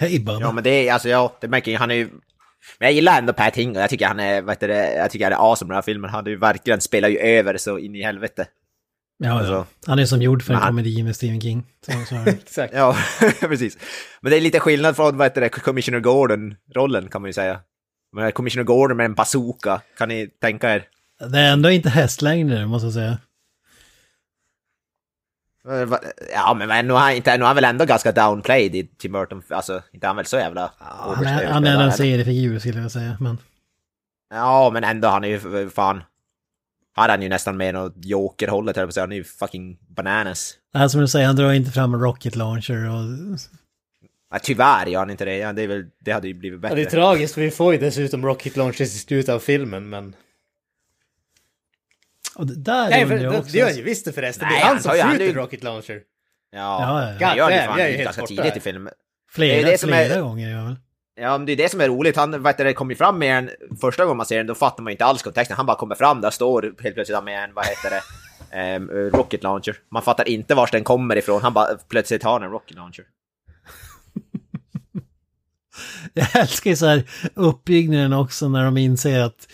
Hej Bubba. Ja men det är, alltså ja, det märker ju, han är ju... Men jag gillar ändå Pat Hingle, jag tycker han är, vad heter det, jag tycker han är awesome i den här filmen. Han är ju verkligen, spelar ju över så in i helvete. ja, ja. alltså- Han är som gjord för en han- komedi med Stephen King. Så, så. Exakt. Ja, precis. Men det är lite skillnad från, vad heter det, Commissioner Gordon-rollen kan man ju säga. Men Commissioner Gordon med en bazooka, kan ni tänka er? det är ändå inte hästlängder, måste jag säga. Ja, men men nu är han, inte, nu är han väl ändå ganska downplayed i Tim Burton, alltså inte är han väl så jävla... Han är, han är en seriefigur skulle jag säga, men... Ja, men ändå, han är ju fan... Här är han ju nästan mer åt Joker-hållet, höll jag på. Han är ju fucking bananas. Det här som du säger, han drar inte fram en rocket launcher och... Ja, tyvärr gör han inte det. Ja, det, är väl, det hade ju blivit Ja, bättre. det är tragiskt för vi får ju dessutom Rocket Launches i slutet av filmen men... och det där Nej, undrar för, jag det, också. det gör han ju visst det förresten. Nej, det är han han som han skjuter är ju- Rocket Launcher. Ja, Ja, ja. det gör han ju God damn, fan jag är ganska tidigt i filmen. Flera, det är det som flera är- gånger, ja. väl. Ja, men det är det som är roligt. Han vet det kommer ju fram med en... Första gången man ser den, då fattar man ju inte alls kontexten. Han bara kommer fram, där står helt plötsligt med en, vad heter det, Ehm, rocket launcher. Man fattar inte vars den kommer ifrån. Han bara plötsligt har en rocket launcher. Jag älskar ju så här uppbyggnaden också när de inser att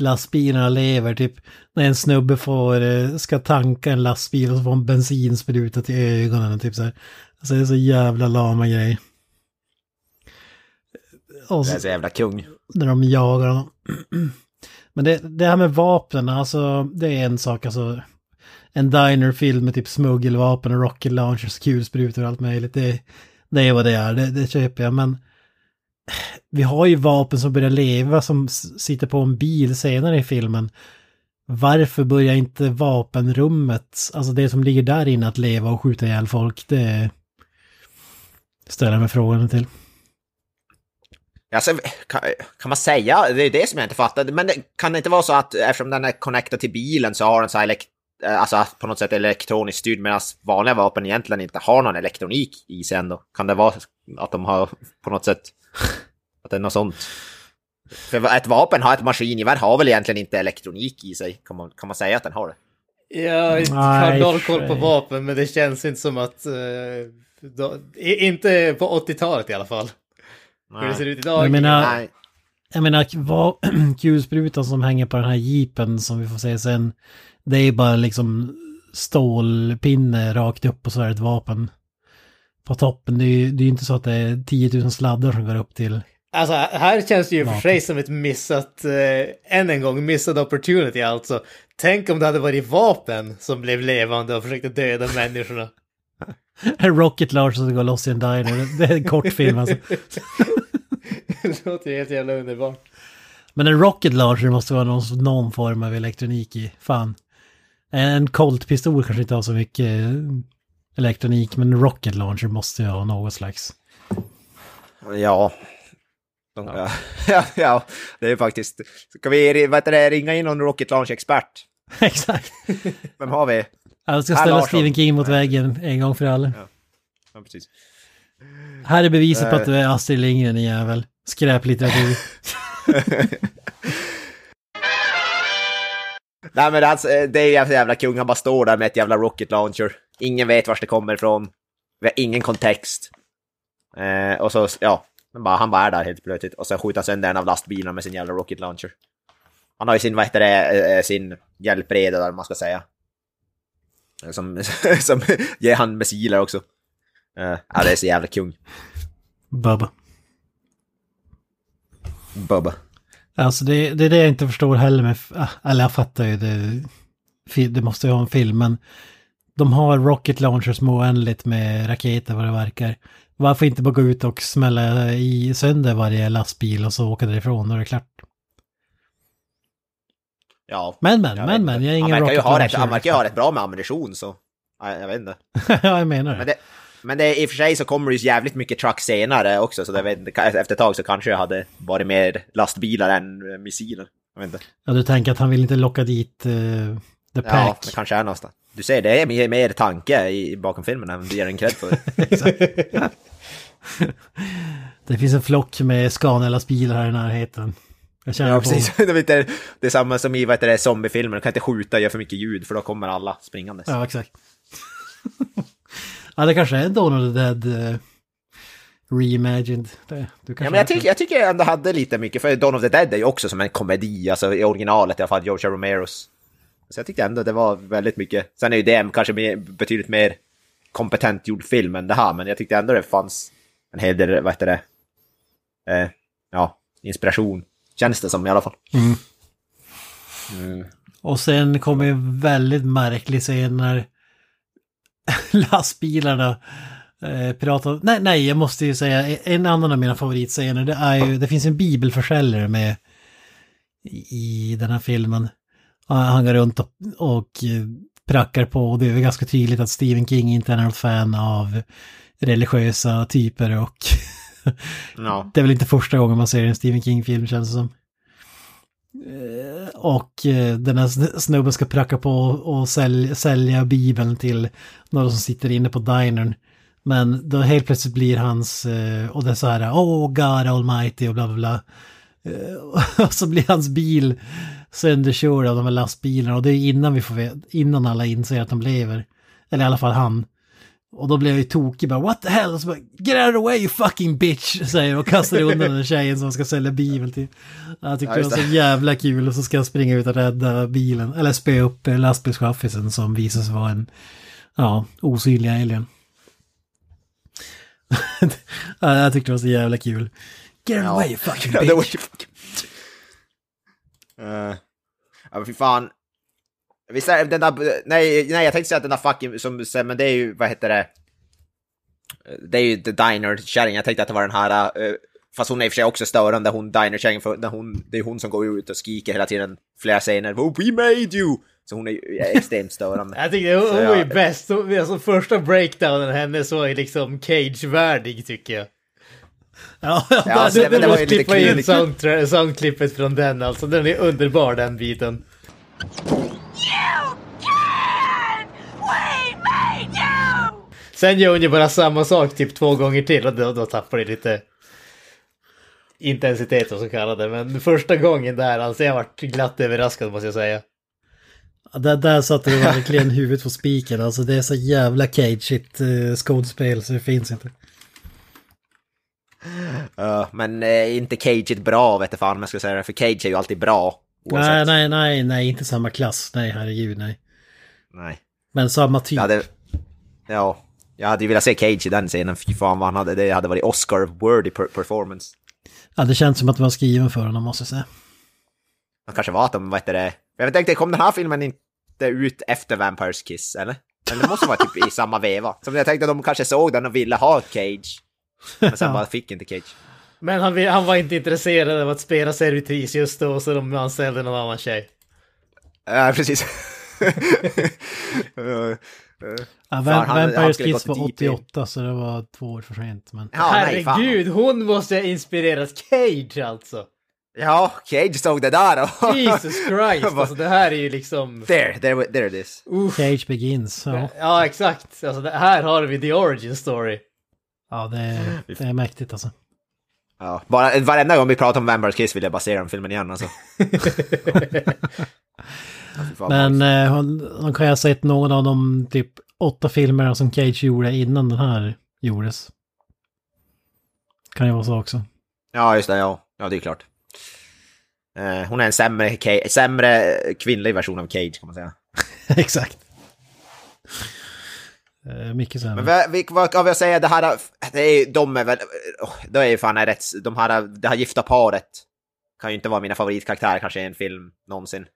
lastbilarna lever. Typ när en snubbe får, eh, ska tanka en lastbil och så får en bensinspruta till ögonen. Typ så här. Alltså det är så jävla lama grej. Och Det är så, så jävla kung. när de jagar honom. Men det, det här med vapnen, alltså det är en sak, alltså en dinerfilm med typ smuggelvapen och rocket launchers, kulsprutor och allt möjligt. Det, det är vad det är, det, det köper jag. Men vi har ju vapen som börjar leva som sitter på en bil senare i filmen. Varför börjar inte vapenrummet, alltså det som ligger där inne att leva och skjuta ihjäl folk? Det ställer jag mig frågan till. Alltså, kan, kan man säga, det är det som jag inte fattar, men det, kan det inte vara så att eftersom den är connectad till bilen så har den så här elekt, eh, alltså på något sätt elektroniskt styrd medan vanliga vapen egentligen inte har någon elektronik i sig ändå? Kan det vara att de har på något sätt, att det är något sånt? För ett vapen har ett maskingevär har väl egentligen inte elektronik i sig? Kan man, kan man säga att den har det? Jag har Nej, noll koll på vapen men det känns inte som att... eh, då, inte på 80-talet i alla fall. Hur det ser ut idag. Jag menar- Nej. Jag menar, vad, kulsprutan som hänger på den här jeepen som vi får se sen, det är bara liksom stålpinne rakt upp och så är det ett vapen på toppen. Det är ju det är inte så att det är 10 000 sladdar som går upp till Alltså här känns det ju för sig som ett missat, eh, än en gång, missad opportunity alltså. Tänk om det hade varit vapen som blev levande och försökte döda människorna. Rocket Launcher som går loss i en diner. Det är en kortfilm alltså. det låter ju helt jävla underbart. Men en Rocket Launcher måste vara någon, någon form av elektronik i. Fan. En Colt-pistol kanske inte har så mycket eh, elektronik, men en Rocket Launcher måste ju ha något slags. Ja. Ja. ja, ja, det är faktiskt... Ska vi vad heter det, ringa in någon Rocket Launch-expert? Exakt. Vem har vi? Jag ska Här ställa. Stephen King mot väggen en gång för alla. Ja, precis. Här är beviset på att Eh. du är Astrid Lindgren, din jävel. Skräplitteratur. Nej men alltså, eh, det är jävla kung, han bara står där med ett jävla rocket launcher. Ingen vet vart det kommer ifrån. Vi har ingen kontext. Eh, och så, ja, men bara, han bara är där helt plötsligt. Och sen skjuter han sönder en av lastbilarna med sin jävla rocket launcher. Han har ju sin, vad heter det, eh, sin hjälpreda där man ska säga. Eh, Som, som ger han missiler också. Eh, ja, det är så jävla kung. Bubba. Bubba. Alltså det, det är det jag inte förstår heller med, ah, eller jag fattar ju det, det måste ju ha en film, men de har rocket launchers med oändligt med raketer vad det verkar. Varför inte bara gå ut och smälla i sönder varje lastbil och så åka därifrån och det är klart. Ja. Men men, jag men men, jag är ingen han verkar ju ha rätt, han verkar ju ha rätt bra med ammunition så. Ja, jag vet inte. ja, jag menar Men det. det, men det, i och för sig så kommer det ju jävligt mycket truck senare också, så jag inte, efter ett tag så kanske jag hade varit mer lastbilar än eh, missiler. Jag vet inte. Ja, du tänker att han vill inte locka dit eh, the Ja, pack. det kanske är någonstans. Du ser, det är mer, mer tanke i, bakom filmen än du ger en cred för. Det finns en flock med Scania-lastbilar här i närheten. Jag känner ja, precis. Det är, inte, det är samma som i vad heter det, zombiefilmer, du kan inte skjuta och göra för mycket ljud för då kommer alla springandes. Ja, exakt. ja, det kanske är Dawn of the Dead uh, reimagined. Det, du Ja, men jag, tycker, jag tycker jag ändå hade lite mycket, för Dawn of the Dead är ju också som en komedi, alltså i originalet i alla fall, George Romeros. Så jag tyckte ändå det var väldigt mycket. Sen är ju det kanske mer, betydligt mer kompetent gjord film än det här, men jag tyckte ändå det fanns en hel del, vad heter det, eh, ja, inspiration. Känns det som i alla fall. Och sen kommer en väldigt märklig scen när lastbilarna eh, pratar... Nej, nej, jag måste ju säga en annan av mina favoritscener. Det är ju, det finns en bibelförsäljare med i den här filmen. Han går runt och, och eh, prackar på och det är ganska tydligt att Stephen King inte är något fan av religiösa typer och Ja. det är väl inte första gången man ser en Stephen King-film känns det som. Eh, Och eh, den här sn- snubben ska pracka på och sälja, sälja bibeln till några som sitter inne på dinern. Men då helt plötsligt blir hans, och det är så här, oh God almighty och bla bla bla. Och så blir hans bil sönderkörd av de här lastbilarna och det är innan vi får veta, innan alla inser att de lever. Eller i alla fall han. Och då blev jag ju tokig bara what the hell? Och så bara, Get out of the way you fucking bitch! Säger och kastar undan den tjejen som ska sälja bibel till. Jag tyckte Ja, det var så jävla kul och så ska jag springa ut och rädda bilen. Eller spöa upp lastbilschaffisen som visar sig vara en ja, osynlig alien. ja, jag tyckte det var så jävla kul. Get out of the way you fucking bitch! Uh, ja, men fy fan. Visst är den där... Nej, nej, jag tänkte säga att den där fucking... Som, men det är ju, vad heter det? Det är ju The Diner-kärringen. Jag tänkte att det var den här... eh, fast hon är i och för sig också störande, hon Diner-kärringen. För när hon, det är hon som går ut och skriker hela tiden. Flera scener. We made you! Så hon är ju extremt störande. Jag tyckte hon, Så hon ju bäst. Alltså första breakdownen hennes var ju liksom Cage-värdig tycker jag. Ja, ja, Ja, alltså, du men det var ju lite klippa in soundtra- soundklippet från den alltså. Den är underbar den biten. You can! We made you! Sen gör hon ju bara samma sak typ två gånger till och då, då tappar det lite intensitet och så kallade. Men första gången där alltså jag vart glatt överraskad måste jag säga. Ja, Där, där satte du verkligen huvudet på spiken. Alltså det är så jävla cageigt uh, skådespel så det finns inte. Uh, men eh, inte Cage är bra, vet fan om jag ska säga det. För Cage är ju alltid bra. oavsett. Nej, nej, nej, nej, inte samma klass. Nej, herregud, nej. nej. Men samma typ. Jag hade, ja, jag hade ju velat se Cage i den scenen. Fy fan vad han hade, det hade varit Oscar-worthy per performance. Ja, det känns som att det var skriven för honom måste jag säga. Det kanske var att de, vad heter det... Jag tänkte, kom den här filmen inte ut efter Vampires Kiss, eller? Eller det måste vara typ i samma veva. Som jag tänkte att de kanske såg den och ville ha Cage. Men sen Ja. bara fick inte Cage. Men han, han var inte intresserad av att spela servitris just då, så de anställde någon annan tjej. Ja, precis. Ja, Fan, Vamp- Vampires gått var deep in. 88 så det var två år för sent. Men... ja, nej. Herregud, hon måste ha inspirerat Cage alltså! Ja, Cage såg det där och... Jesus Christ, alltså det här är ju liksom... There, there, there it is. Cage Begins. Ja, Ja, exakt. Alltså det här har vi the origin story. Ja det, är, det är mäktigt alltså. Ja, bara, varenda gång vi pratar om Vampires Kiss vill jag bara se den filmen igen alltså. Ja, Men eh, hon, hon kan ju ha sett någon av de typ åtta filmerna som Cage gjorde innan den här gjordes. Kan ju vara så också. Ja, just det, ja. Ja, det är klart. Eh, hon är en sämre, sämre kvinnlig version av Cage kan man säga. Exakt. Eh, mycket sämre. Men vad, vad kan vi säga, det här, det är, de är väl, oh, det är ju fan rätt, de här, det här gifta paret kan ju inte vara mina favoritkaraktärer kanske i en film någonsin.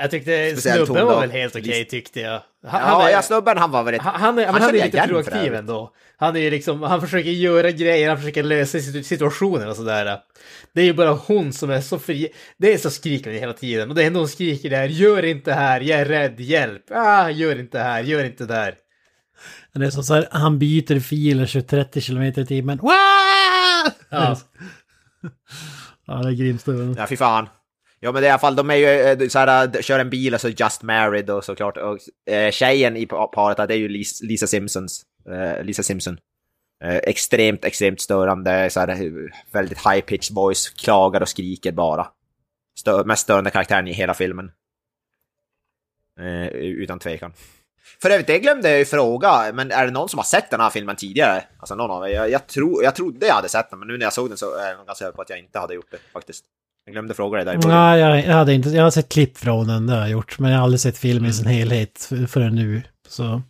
Jag tyckte Speciellt snubben hon var väl helt okej tyckte jag. Han, Ja, är, ja, snubben han var väl han, han, är, men han kände är jag lite proaktiv ändå. Han är ju liksom, han försöker göra grejer, han försöker lösa situ- situationer och sådär. Det är ju bara hon som är så fri. Det är så skrikande hela tiden. Och det enda hon skriker där, gör inte här, jag är rädd, hjälp. Ah, gör inte här, gör inte där. Det är så, så här, han byter filer 20-30 km i timmen. Wow! Ja. ja, det är grimstövande. Ja, fy fan. Ja, men det är i alla fall, de är ju eh, så här, eh, kör en bil och så just married och såklart. Och eh, tjejen i pa- paret, det är ju Lis- Lisa Simpsons. Eh, Lisa Simpson. Eh, extremt, extremt störande, så här, väldigt high pitched voice, klagar och skriker bara. Stö mest störande karaktären i hela filmen. Utan tvekan. För övrigt, det glömde jag ju fråga, men är det någon som har sett den här filmen tidigare? Alltså någon av er? Jag, jag, tro, jag trodde jag hade sett den, men nu när jag såg den så är jag ganska säker på att jag inte hade gjort det faktiskt. Jag glömde fråga dig där i början. Nej, jag, jag, hade inte, jag har sett klipp från den, det har jag gjort. Men jag har aldrig sett filmen i sin helhet förrän nu. Så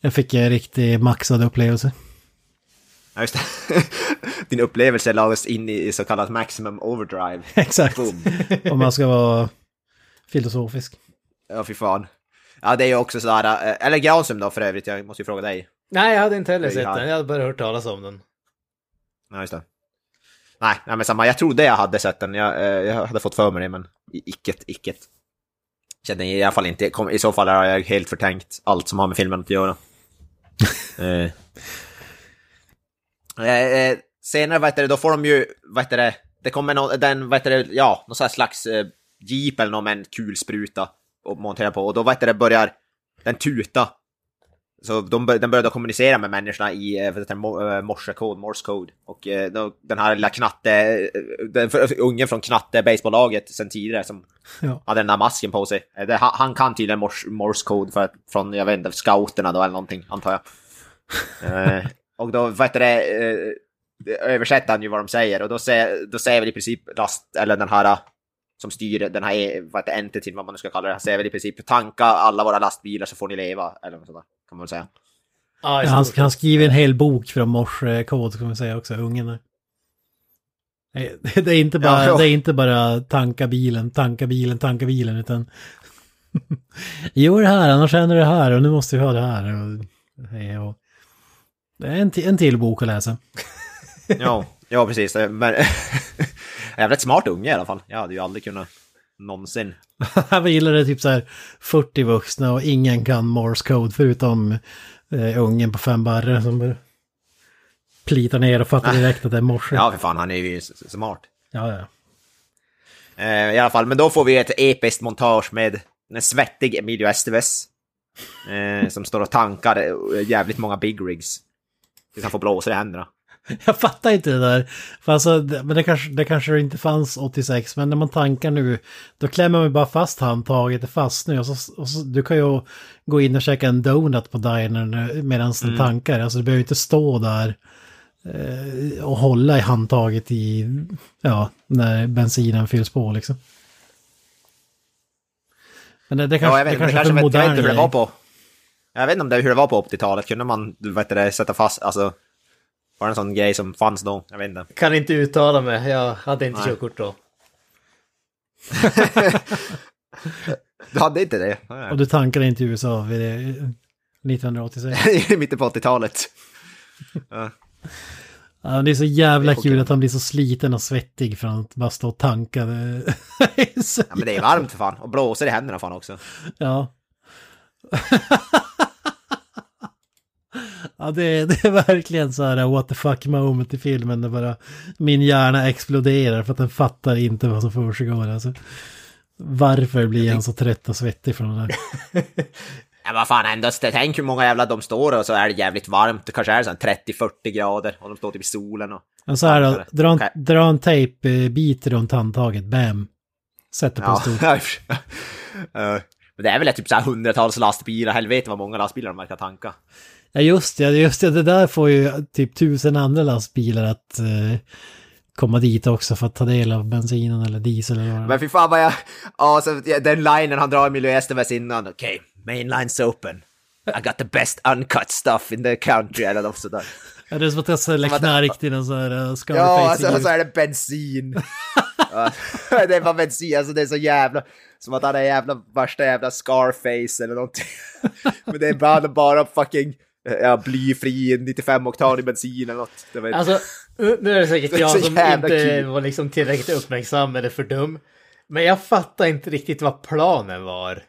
jag fick en riktigt maxad upplevelse. Ja, just det. Din upplevelse lades in i så kallat maximum overdrive. Exakt. Boom. Om man ska vara filosofisk. Ja, fy fan. Ja, det är ju också sådär, eh, eller Granström då för övrigt, jag måste ju fråga dig. Nej, jag hade inte heller sett den. Jag hade bara hört talas om den. Ja, just det. Nej, nej men samma, jag trodde jag hade sett den, jag, eh, jag hade fått för mig det, men icket, icket. Kände i alla fall inte, kom, i så fall har jag helt förtänkt allt som har med filmen att göra. eh. Eh, eh, senare, vad heter det, då får de ju, vad heter det, det kommer någon, den, vad heter det, ja, någon slags eh, jeep eller någon med en kulspruta och montera på, och då, vad heter det, börjar den tuta. Så de, den börjar då kommunicera med människorna i eh, vad heter det, mo- eh, morsekod, morse code. Och eh, då, den här lilla knatte, den, ungen från knatte baseballaget sen tidigare som Ja. hade den där masken på sig. Det, han, kan tydligen morse, morse code för, att- från, jag vet inte, scouterna då eller någonting, antar jag. eh, och då, vad heter det, översätter han ju vad de säger och då säger, då säger väl i princip last, eller den här som styr den här, vad heter entityn, vad man nu ska kalla det, han säger väl i princip tanka alla våra lastbilar så får ni leva, eller något sånt där, kan man väl säga. I Han, han skriver en hel bok från morsekod, kan man säga också, ungen. Det det är inte bara, Ja, det är inte bara tanka bilen, tanka bilen, tanka bilen, utan... Gör det här, annars händer det här och nu måste vi ha det här. Och. Det är en, en till bok att läsa. Ja, ja precis. Men, jävligt smart unge i alla fall. Jag hade ju aldrig kunnat någonsin. Jag gillar det typ så här 40 vuxna och ingen kan morse code förutom eh, ungen på fem barre som plitar ner och fattar direkt att det är morse. Ja, för fan, han är ju smart. ja, ja. Eh, I alla fall, men då får vi ett episkt montage med en svettig Emilio Estevez. Eh, som står och tankar eh, jävligt många big rigs. Tills han får blåsor i händerna. Jag fattar inte det där. För alltså, det, men det kanske, det kanske inte fanns 86, men när man tankar nu, då klämmer man bara fast handtaget är fast nu. Och så, och så, du kan ju gå in och käka en donut på dinern medan den tankar. Alltså du behöver inte stå där eh, och hålla i handtaget i, ja, när bensinen fylls på liksom. Men det, det kanske, Ja, jag vet, det det kanske är kanske för vet, jag vet modern inte hur det var på... Jag vet inte om det, hur det var på 80-talet. Kunde man, heter det, sätta fast, alltså... Bara en sån grej som fanns då, jag vet inte. Kan inte uttala mig, jag hade inte Nej. körkort då. Du hade inte det? Nej. Och du tankade inte i USA vid det, 1986. I mitten på 80-talet. Ja, det är så jävla Det är kul okej. att han blir så sliten och svettig från att bara stå och tanka. Det Ja men det är varmt för fan, och blåser i händerna fan också. Ja. Ja, det är, det är verkligen så här what the fuck moment i filmen där bara min hjärna exploderar för att den fattar inte vad som försiggår. Alltså. Varför blir han så trött och svettig från det där? Ja vad fan ändå, tänk hur många jävla de står och så är det jävligt varmt. Det kanske är så här 30-40 grader och de står typ i solen och... Men så här då, dra en, dra en tejpbit runt handtaget, bam. Sätter på Ja, stort. Eh, Men det är väl typ så här hundratals lastbilar, helvete vad många lastbilar de verkar tanka. Ja just det, just det, det där får ju typ tusen andra lastbilar att eh, komma dit också för att ta del av bensinen eller diesel eller vad. Men fy fan vad jag... Ja, så den linen han drar i Emilio Estevez innan. Okej, main line's open. I got the best uncut stuff in the country eller något sådär. Ja, det är som att jag säljer knark till en sån här uh, Scarface. Ja, alltså, så är det bensin. Det är bara bensin, alltså det är så jävla... Som att han är jävla värsta jävla Scarface eller någonting. Men det är bara, bara fucking ja, blyfri 95-oktanig bensin eller något. Det var Alltså, nu är det säkert Det jag som inte kul. var liksom tillräckligt uppmärksam eller för dum. Men jag fattar inte riktigt vad planen var.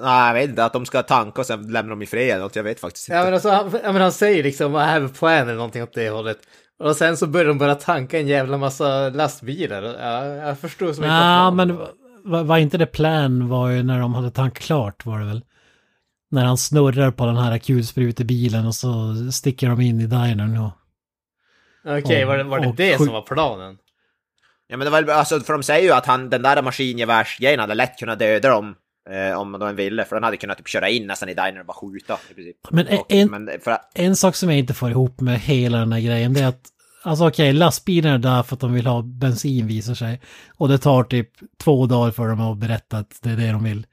Nej, jag vet inte, att de ska tanka och sen lämna dem i fred eller något, jag vet faktiskt inte. Ja men, alltså, han, ja, men han säger liksom I have a plan eller någonting åt det hållet. Och sen så börjar de bara tanka en jävla massa lastbilar. Ja, jag förstår som inte Ja, men var, var inte det plan var ju när de hade tankat klart var det väl? När han snurrar på den här kulsprutebilen och så sticker de in i dinern och... Okej, var det, var det och det som var planen? Ja men det var väl- alltså för de säger ju att han, den där maskingevärsgrejen hade lätt kunnat döda dem. Eh, om de ville, för den hade kunnat typ köra in nästan i dinern och bara skjuta i princip. Men Och- en- men för att, En sak som jag inte får ihop med hela den här grejen det är att Alltså okej, lastbilarna är där för att de vill ha bensin visar sig. Och det tar typ två dagar för dem att berätta att det är det de vill.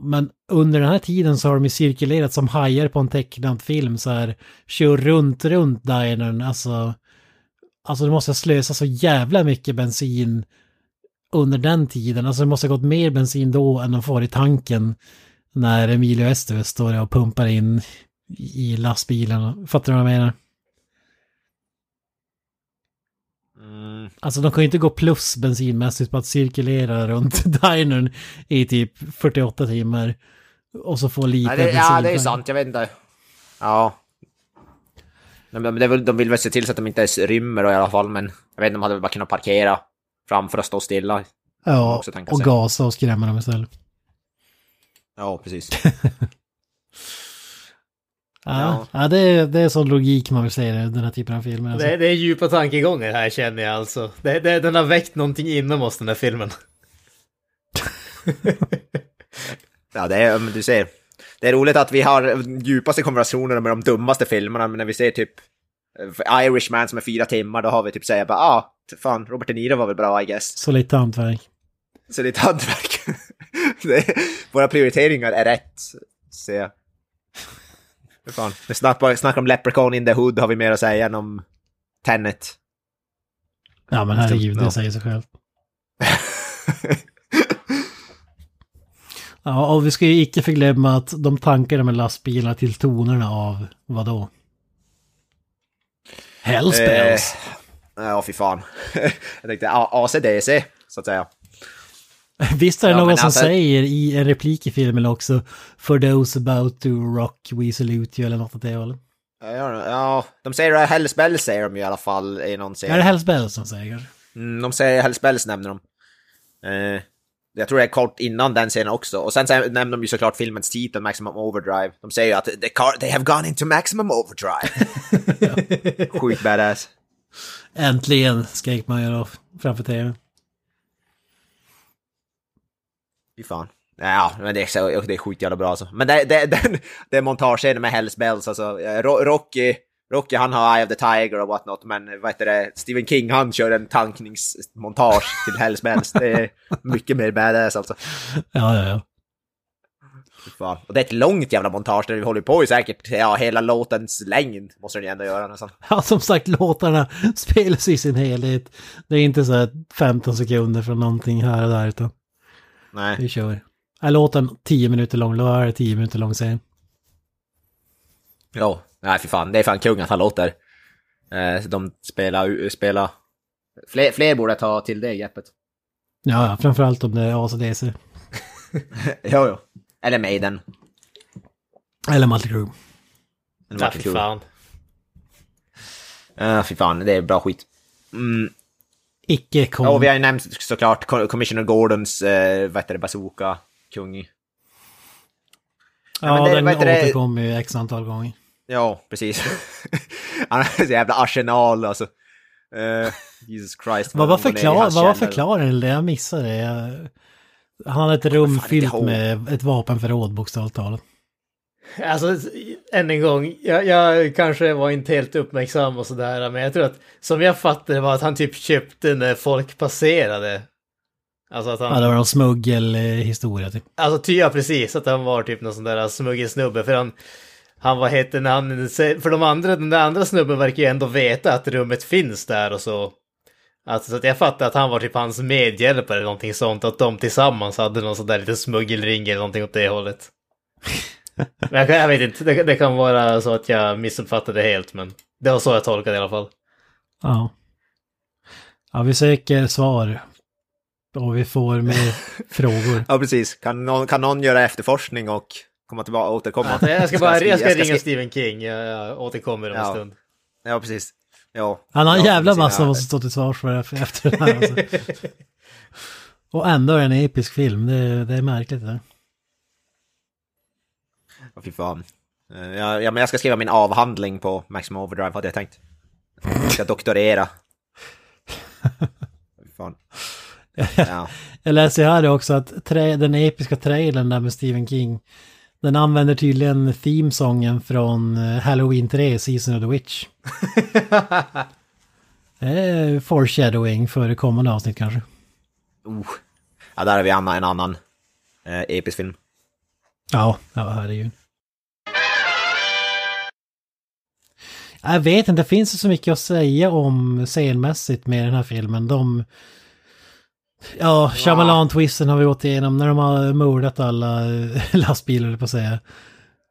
Men under den här tiden så har de ju cirkulerat som hajar på en tecknad film så här. Kör runt, runt dinern, alltså. Alltså det måste slösa så jävla mycket bensin under den tiden. Alltså det måste ha gått mer bensin då än de får i tanken. När Emilio Estevez står där och pumpar in i lastbilen. Fattar du vad jag menar? Mm, Alltså de kan ju inte gå plus bensinmässigt på att cirkulera runt dinern i typ 48 timmar. Och så få lite ja, det, bensin. ja, det är sant, jag vet inte. Ja. Är väl, de vill väl se till så att de inte ens rymmer i alla fall, men jag vet inte, de hade väl bara kunnat parkera framför och stå stilla. Ja, och gasa och skrämma dem istället. Ja, precis. Ja, ja. det, är, det är sån logik man vill säga den här typen av filmer. Alltså. Det, det är djupa tankegångar här känner jag alltså. Det, det, den har väckt någonting inom oss den här filmen. Ja, det är, men du ser. Det är roligt att vi har djupaste konversationerna med de dummaste filmerna, men när vi ser typ eh, Irishman som är fyra timmar, då har vi typ säga bara ah, fan, Robert De Niro var väl bra I guess. Så lite hantverk. Så ett hantverk. är, våra prioriteringar är rätt, ser jag. Fan, vi snackar, om Leprechaun in the Hood har vi mer att säga än om Tenet. Ja men herregud, det säger sig själv. Ja, och vi ska ju icke förglömma att de tankade med lastbilar till tonerna av vadå? Hellspells. Eh, ja, fy fan. jag tänkte ACDC, så att säga. Visst är det ja, någon som alltså- säger i en replik i filmen också For those about to rock we salute you eller något åt det hållet. Ja, ja, de säger det, Hells Bells säger de ju i alla fall i någon serie. Är det Hellspells som säger? Mm, de säger Hells Bells nämner de. Eh, jag tror det är kort innan den scenen också. Och sen nämner de ju såklart filmens titel, Maximum Overdrive. De säger ju att the car, they have gone into Maximum Overdrive. Sjukt badass. Äntligen skrek man ju då framför tv. Fy fan. Ja, men det är, så, det är sjukt jävla bra alltså. Men det, det, den, är montagescenen med Hells Bells, alltså. Ro- Rocky, Rocky han har Eye of the Tiger och whatnot, men vad heter det, Stephen King han kör en tankningsmontage till Hells Bells. Det är mycket mer badass alltså. Ja, ja, ja. Fan. Och det är ett långt jävla montage där vi håller på i säkert ja, hela låtens längd. Måste den ju ändå göra nästan. Ja, som sagt, låtarna spelas i sin helhet. Det är inte så här 15 sekunder från någonting här och där, utan Nej. vi kör. Är låten 10 minuter lång, då är det 10 minuter lång sen. Ja, nej för fan. Det är fan kung att han låter. Eh, de spelar, spelar... Fler, fler borde ta till det greppet. Ja, ja, framförallt om det är ACDC. jo, jo. Eller Maiden. Eller Mötley Crüe. Eller Ja, fy fan. Ja, fy fan. Det är bra skit. Mm. Icke kom. Ja, och vi har ju nämnt såklart Co- Commissioner Gordons, eh, vad heter det, bazooka, kung. ja, men det- den återkommer ju x antal gånger. Ja, precis. Han har så jävla arsenal alltså. Eh, Jesus Christ. Vad var, förklar, vad var förklaringen? Jag missade det. Han hade ett rum fyllt med ett vapenförråd bokstavligt talat. Alltså, än en gång, jag, jag kanske var inte helt uppmärksam och sådär, men jag tror att som jag fattade var att han typ köpte när folk passerade. Alltså att han... Ja, det var någon smuggelhistoria typ. Alltså ty, ja precis, att han var typ någon sån där smuggelsnubbe för han... Han var hette när han... För de andra, den där andra snubben verkar ju ändå veta att rummet finns där och så. Alltså så att jag fattar att han var typ hans medhjälpare eller någonting sånt, att de tillsammans hade någon sån där liten smuggelring eller någonting åt det hållet. Men jag, kan, jag vet inte, det, det kan vara så att jag missuppfattade det helt, men det var så jag tolkade det i alla fall. Ja. Ja, vi söker svar. Och vi får mer frågor. Ja, precis. Kan någon, kan någon göra efterforskning och komma tillbaka och återkomma? Alltså, jag ska bara jag ska jag ringa Stephen King, jag, jag återkommer om en Ja. stund. Ja, precis. Ja. Han har en Ja, jävla massa måste stå till svars för efter det här alltså. Och ändå är det en episk film, det, det är märkligt det fy fan. Eh, Ja, ja, men jag ska skriva min avhandling på Maximum Overdrive, hade jag tänkt. Jag ska doktorera. Fan. Ja. Jag läser här också att den episka trailern där med Stephen King, den använder tydligen themesången från eh, Halloween 3, Season of the Witch. Är foreshadowing för kommande avsnitt kanske. Uh. ja, där har vi Anna, en annan eh, episk film. Ja, ja herregud. Jag vet inte, det finns så mycket att säga om scenmässigt med den här filmen. De... Ja, Shyamalan-twisten har vi gått igenom. När de har mördat alla eh, lastbilar, på att säga.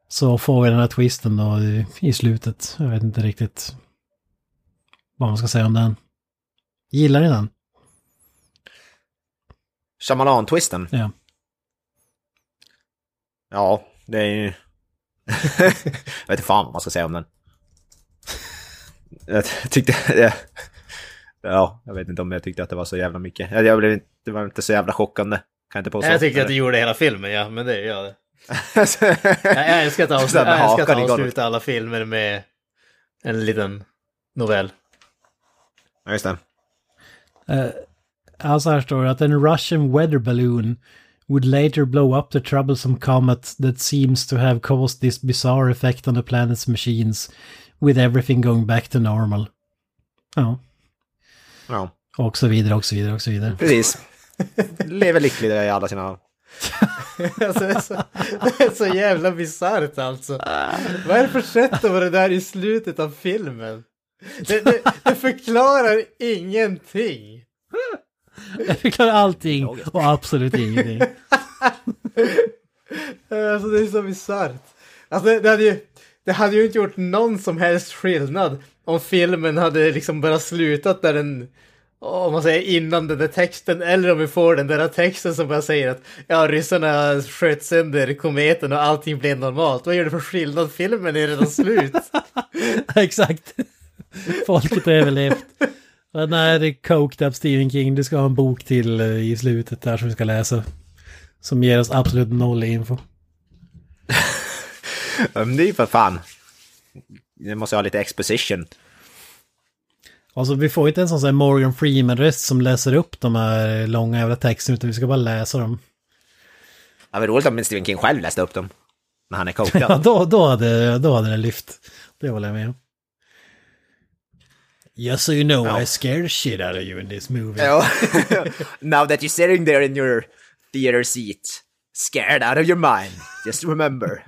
Så får vi den här twisten då i- i slutet. Jag vet inte riktigt vad man ska säga om den. Gillar ni den? Shyamalan-twisten. Ja. Ja, det är ju... jag vet inte fan vad man ska säga om den. Jag tyckte... ja, jag vet inte om jag tyckte att det var så jävla mycket. Jag, blev inte, det var inte så jävla chockande. Kan jag inte påstå. Jag tyckte att du gjorde hela filmen, ja, men det gör det. Jag, jag älskar att avsluta, jag älskar att alla filmer med en liten novell. Ja, just det. Alltså här står det att en Russian weather balloon would later blow up the troublesome comet that seems to have caused this bizarre effect on the planet's machines with everything going back to normal. Ja, Ja, och så vidare och så vidare och så vidare. precis. Lever lyckliga i alla sina... Alltså, det, är så, det är så jävla bisarrt alltså. Vad är det för sätt att vara där i slutet av filmen? Det, det, det förklarar ingenting. Jag förklarar allting och absolut ingenting. Alltså det är så bisarrt. Alltså det, det, hade ju, det hade ju inte gjort någon som helst skillnad om filmen hade liksom bara slutat där den, om man säger innan den där texten, eller om vi får den där texten som bara säger att ja, ryssarna sköt sönder kometen och allting blev normalt. Vad gör det för skillnad? Filmen är redan slut. Exakt. Folket har överlevt. Och när det är coked up Stephen King, du ska ha en bok till eh, i slutet där som vi ska läsa. Som ger oss absolut noll info. Ja, Men det är ju för fan. Det måste ha lite exposition. Alltså vi får inte en sån här Morgan Freeman-röst som läser upp de här långa jävla texterna utan vi ska bara läsa dem. Det var roligt om Stephen King själv läste upp dem. När han är Ja, cokad. då, då, hade, då hade det lyft. Det håller jag med om. Just so you know, Ja. I scared the shit out of you in this movie. Ja. Now that you're sitting there in your theater seat. Scared out of your mind, just remember.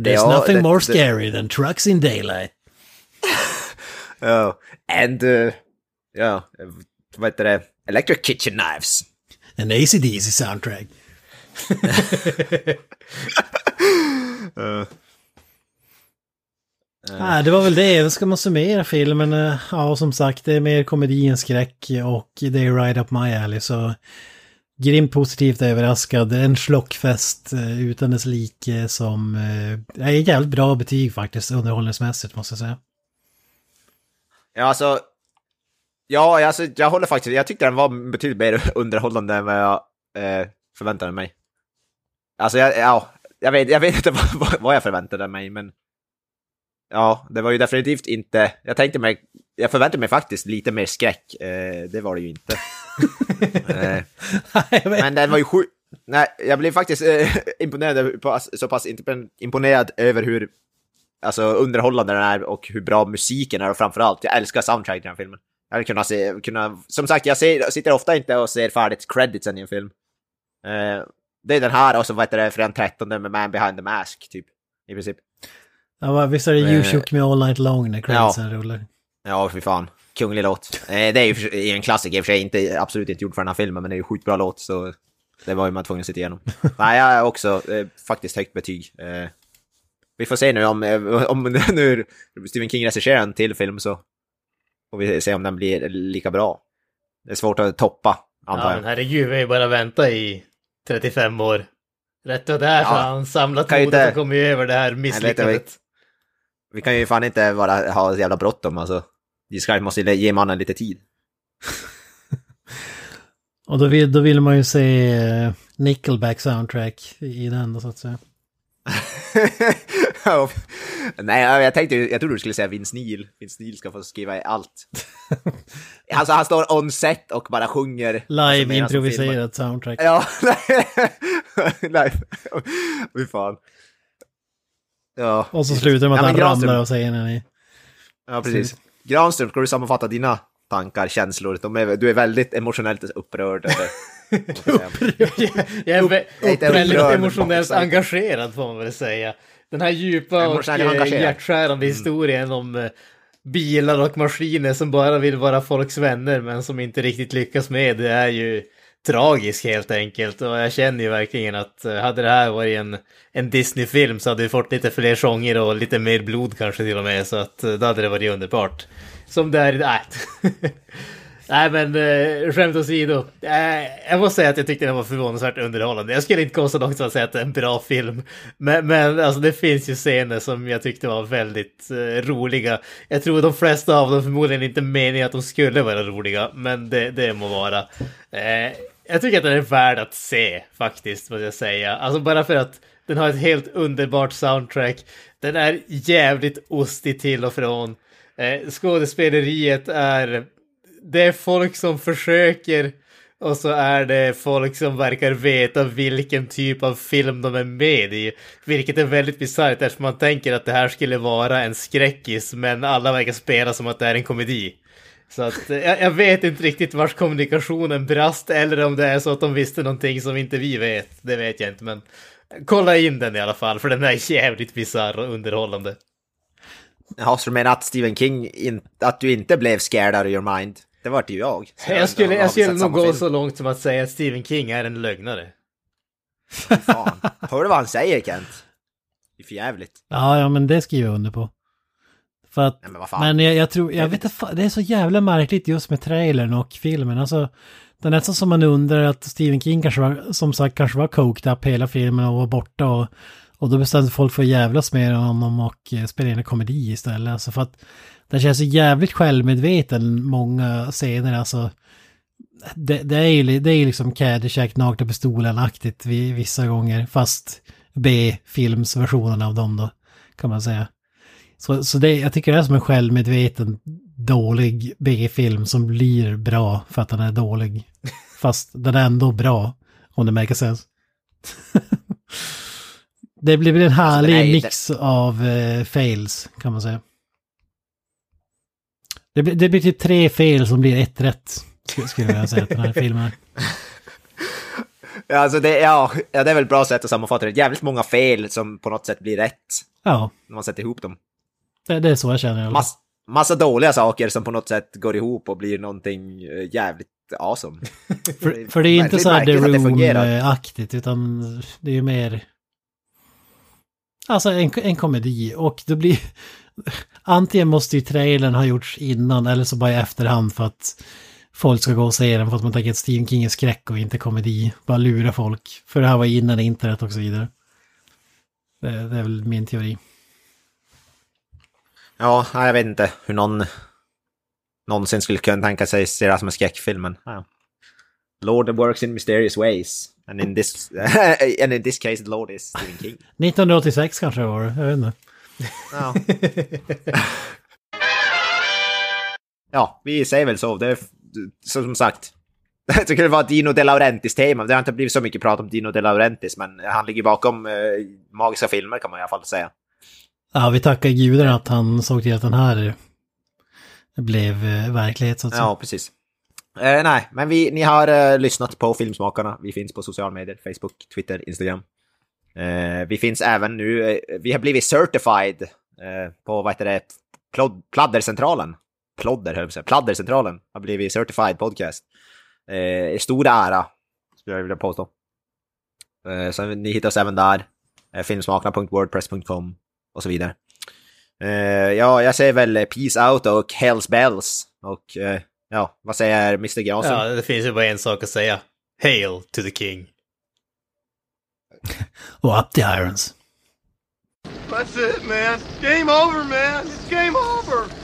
There's nothing det- more det- scary than trucks in daylight. Ja, and... Uh, ja, vad heter det? Electric kitchen knives. An AC/DC soundtrack. Nej, det var väl det. Ska man summera filmen? Ja, som sagt, det är mer komedi än skräck och det är right up my alley. Så grymt positivt överraskad. En slockfest eh, utan dess like som eh, är jävligt bra betyg faktiskt underhållningsmässigt måste jag säga. Ja, alltså... Ja, alltså, jag håller faktiskt... Jag tyckte den var betydligt mer underhållande än vad jag eh, förväntade mig. Alltså, jag, ja, jag, vet, jag vet inte vad- vad jag förväntade mig, men... Ja, det var ju definitivt inte... Jag tänkte mig... Jag förväntade mig faktiskt lite mer skräck. Eh, det var det ju inte. eh, men den var ju sju... Nej, jag blev faktiskt eh, imponerad, på, så pass imp- imponerad över hur alltså, underhållande den är och hur bra musiken är och framförallt, jag älskar soundtrack i den här filmen. Jag hade kunnat se, kunna, som sagt, jag ser, sitter ofta inte och ser färdigt creditsen i en film. Eh, det är den här och så vad heter det, Fredag 13 med Man behind the mask, typ. I princip. Ja, visst är det You Eh, shook me all night long när creditsen rullar? Ja, fy fan. Kunglig låt. Eh, det är ju en klassiker, i och för sig inte, absolut inte gjord för den här filmen, men det är ju sjukt bra låt, så det var ju man tvungen att sitta igenom. Nej, jag är också eh, faktiskt högt betyg. Eh, vi får se nu om, eh, om nu Stephen King regisserar en till film så får vi se om den blir lika bra. Det är svårt att toppa, antar Ja, jag. men herregud, vi har ju bara väntat i 35 år. Rätt och där har Ja, han samlat modet inte- och kommit över det här misslyckandet. Vi kan ju fan inte bara ha så jävla bråttom, alltså. Ska, måste ge mannen lite tid. Och då vill, då vill man ju se eh, Nickelback soundtrack i den då så att säga. Nej, jag tänkte jag trodde du skulle säga Vince Neil. Vince Neil ska få skriva allt. alltså han står on set och bara sjunger. alltså, Live filmar. improviserat soundtrack. Ja, live. Fy fan. Ja. Och så slutar det med att Ja, han ramlar av scenen i. Ja, precis. Granström, ska du sammanfatta dina tankar, känslor? Är, du är väldigt emotionellt upprörd. Eller? Jag är vä- jag är väldigt emotionellt engagerad får man väl säga. Den här djupa och eh, engagerad. Mm. hjärtskärande historien om eh, bilar och maskiner som bara vill vara folks vänner men som inte riktigt lyckas med det är ju tragisk helt enkelt. Och jag känner ju verkligen att eh, hade det här varit en, en Disney-film så hade vi fått lite fler sånger och lite mer blod kanske till och med. Så att eh, då hade det varit underbart. Som det är idag. Nej men eh, skämt åsido. Eh, jag måste säga att jag tyckte den var förvånansvärt underhållande. Jag skulle inte gå så långt som att säga att det är en bra film. Men, men alltså det finns ju scener som jag tyckte var väldigt eh, roliga. Jag tror de flesta av dem förmodligen inte meningen att de skulle vara roliga. Men det, det må vara. Eh, jag tycker att den är värd att se faktiskt, måste jag säga. Alltså bara för att den har ett helt underbart soundtrack. Den är jävligt ostig till och från. Eh, skådespeleriet är det är folk som försöker och så är det folk som verkar veta vilken typ av film de är med i. Vilket är väldigt bisarrt eftersom man tänker att det här skulle vara en skräckis men alla verkar spela som att det är en komedi. Så att eh, jag, jag vet inte riktigt vars kommunikationen brast eller om det är så att de visste någonting som inte vi vet. Det vet jag inte men kolla in den i alla fall för den är jävligt bisarr och underhållande. Jaha, så du menar att Stephen King, in, att du inte blev scared out of your mind? Det var ju jag. Så Jag skulle, jag skulle nog gå film. så långt som att säga att Stephen King är en lögnare. Fan. Hör du vad han säger Kent? Det är för jävligt. Ja, ja, men det skriver jag under på. För att, Nej, men men jag, jag tror, jag vet inte, det är så jävla märkligt just med trailern och filmen. Alltså, det är nästan som man undrar att Stephen King kanske var, som sagt, kanske var coked up hela filmen och var borta och, och då bestämde folk för att jävlas med honom och eh, spela in en komedi istället. Alltså för att den känns så jävligt självmedveten många scener, alltså. Det, det är ju det är liksom Caddyshack, Nakna Pistolen-aktigt vissa gånger, fast B-filmsversionen av dem då, kan man säga. Så, så det, jag tycker det är som en självmedveten dålig B-film som blir bra för att den är dålig. Fast den är ändå bra, om det makes sense. det blir en härlig är ju mix av eh, fails, kan man säga. Det blir, det blir typ tre fel som blir ett rätt, skulle jag säga att den här filmen är. Alltså det, ja, ja, det är väl ett bra sätt att sammanfatta det. Jävligt många fel som på något sätt blir rätt Ja, när man sätter ihop dem. Det, det är så jag känner. Mass, massa dåliga saker som på något sätt går ihop och blir någonting eh, jävligt awesome. För, för det är inte så här The. Room-aktigt, utan det är ju mer... Alltså en, en komedi och det blir... Antingen måste ju trailern ha gjorts innan eller så bara i efterhand för att folk ska gå och se den för att man tänker att Stephen King är skräck och inte komedi. Bara lura folk. För det här var innan internet och så vidare. Det, det är väl min teori. Ja, jag vet inte hur någon någonsin skulle kunna tänka sig se det här som en skräckfilm, men ja. Lord works in mysterious ways. And in this, and in this case, the Lord is Stephen King. 1986 kanske det var, jag vet inte. Ja. ja, vi säger väl så. Det är, som sagt, jag tycker det var Dino De Laurentiis tema. Det har inte blivit så mycket prat om Dino De Laurentiis, men han ligger bakom eh, magiska filmer kan man i alla fall säga. Ja, vi tackar gudarna att han såg till att den här blev eh, verklighet så att säga. Ja, precis. Eh, nej, men vi, ni har eh, lyssnat på Filmsmakarna. Vi finns på sociala medier, Facebook, Twitter, Instagram. Eh, vi finns även nu, eh, vi har blivit certified eh, på, vad heter det, Plod, Pladdercentralen. Plodder, höll jag på att säga. Pladdercentralen har blivit certified podcast. Eh, stor ära, skulle jag vilja påstå. Eh, så ni hittar oss även där. Eh, filmsmakarna.wordpress.com och så vidare. Eh, ja, jag säger väl peace out och hells bells. Och eh, ja, vad säger Mr. Granström? Ja, det finns ju bara en sak att säga. Hail to the king. Och up the irons. That's it, man. Game over, man. It's game over.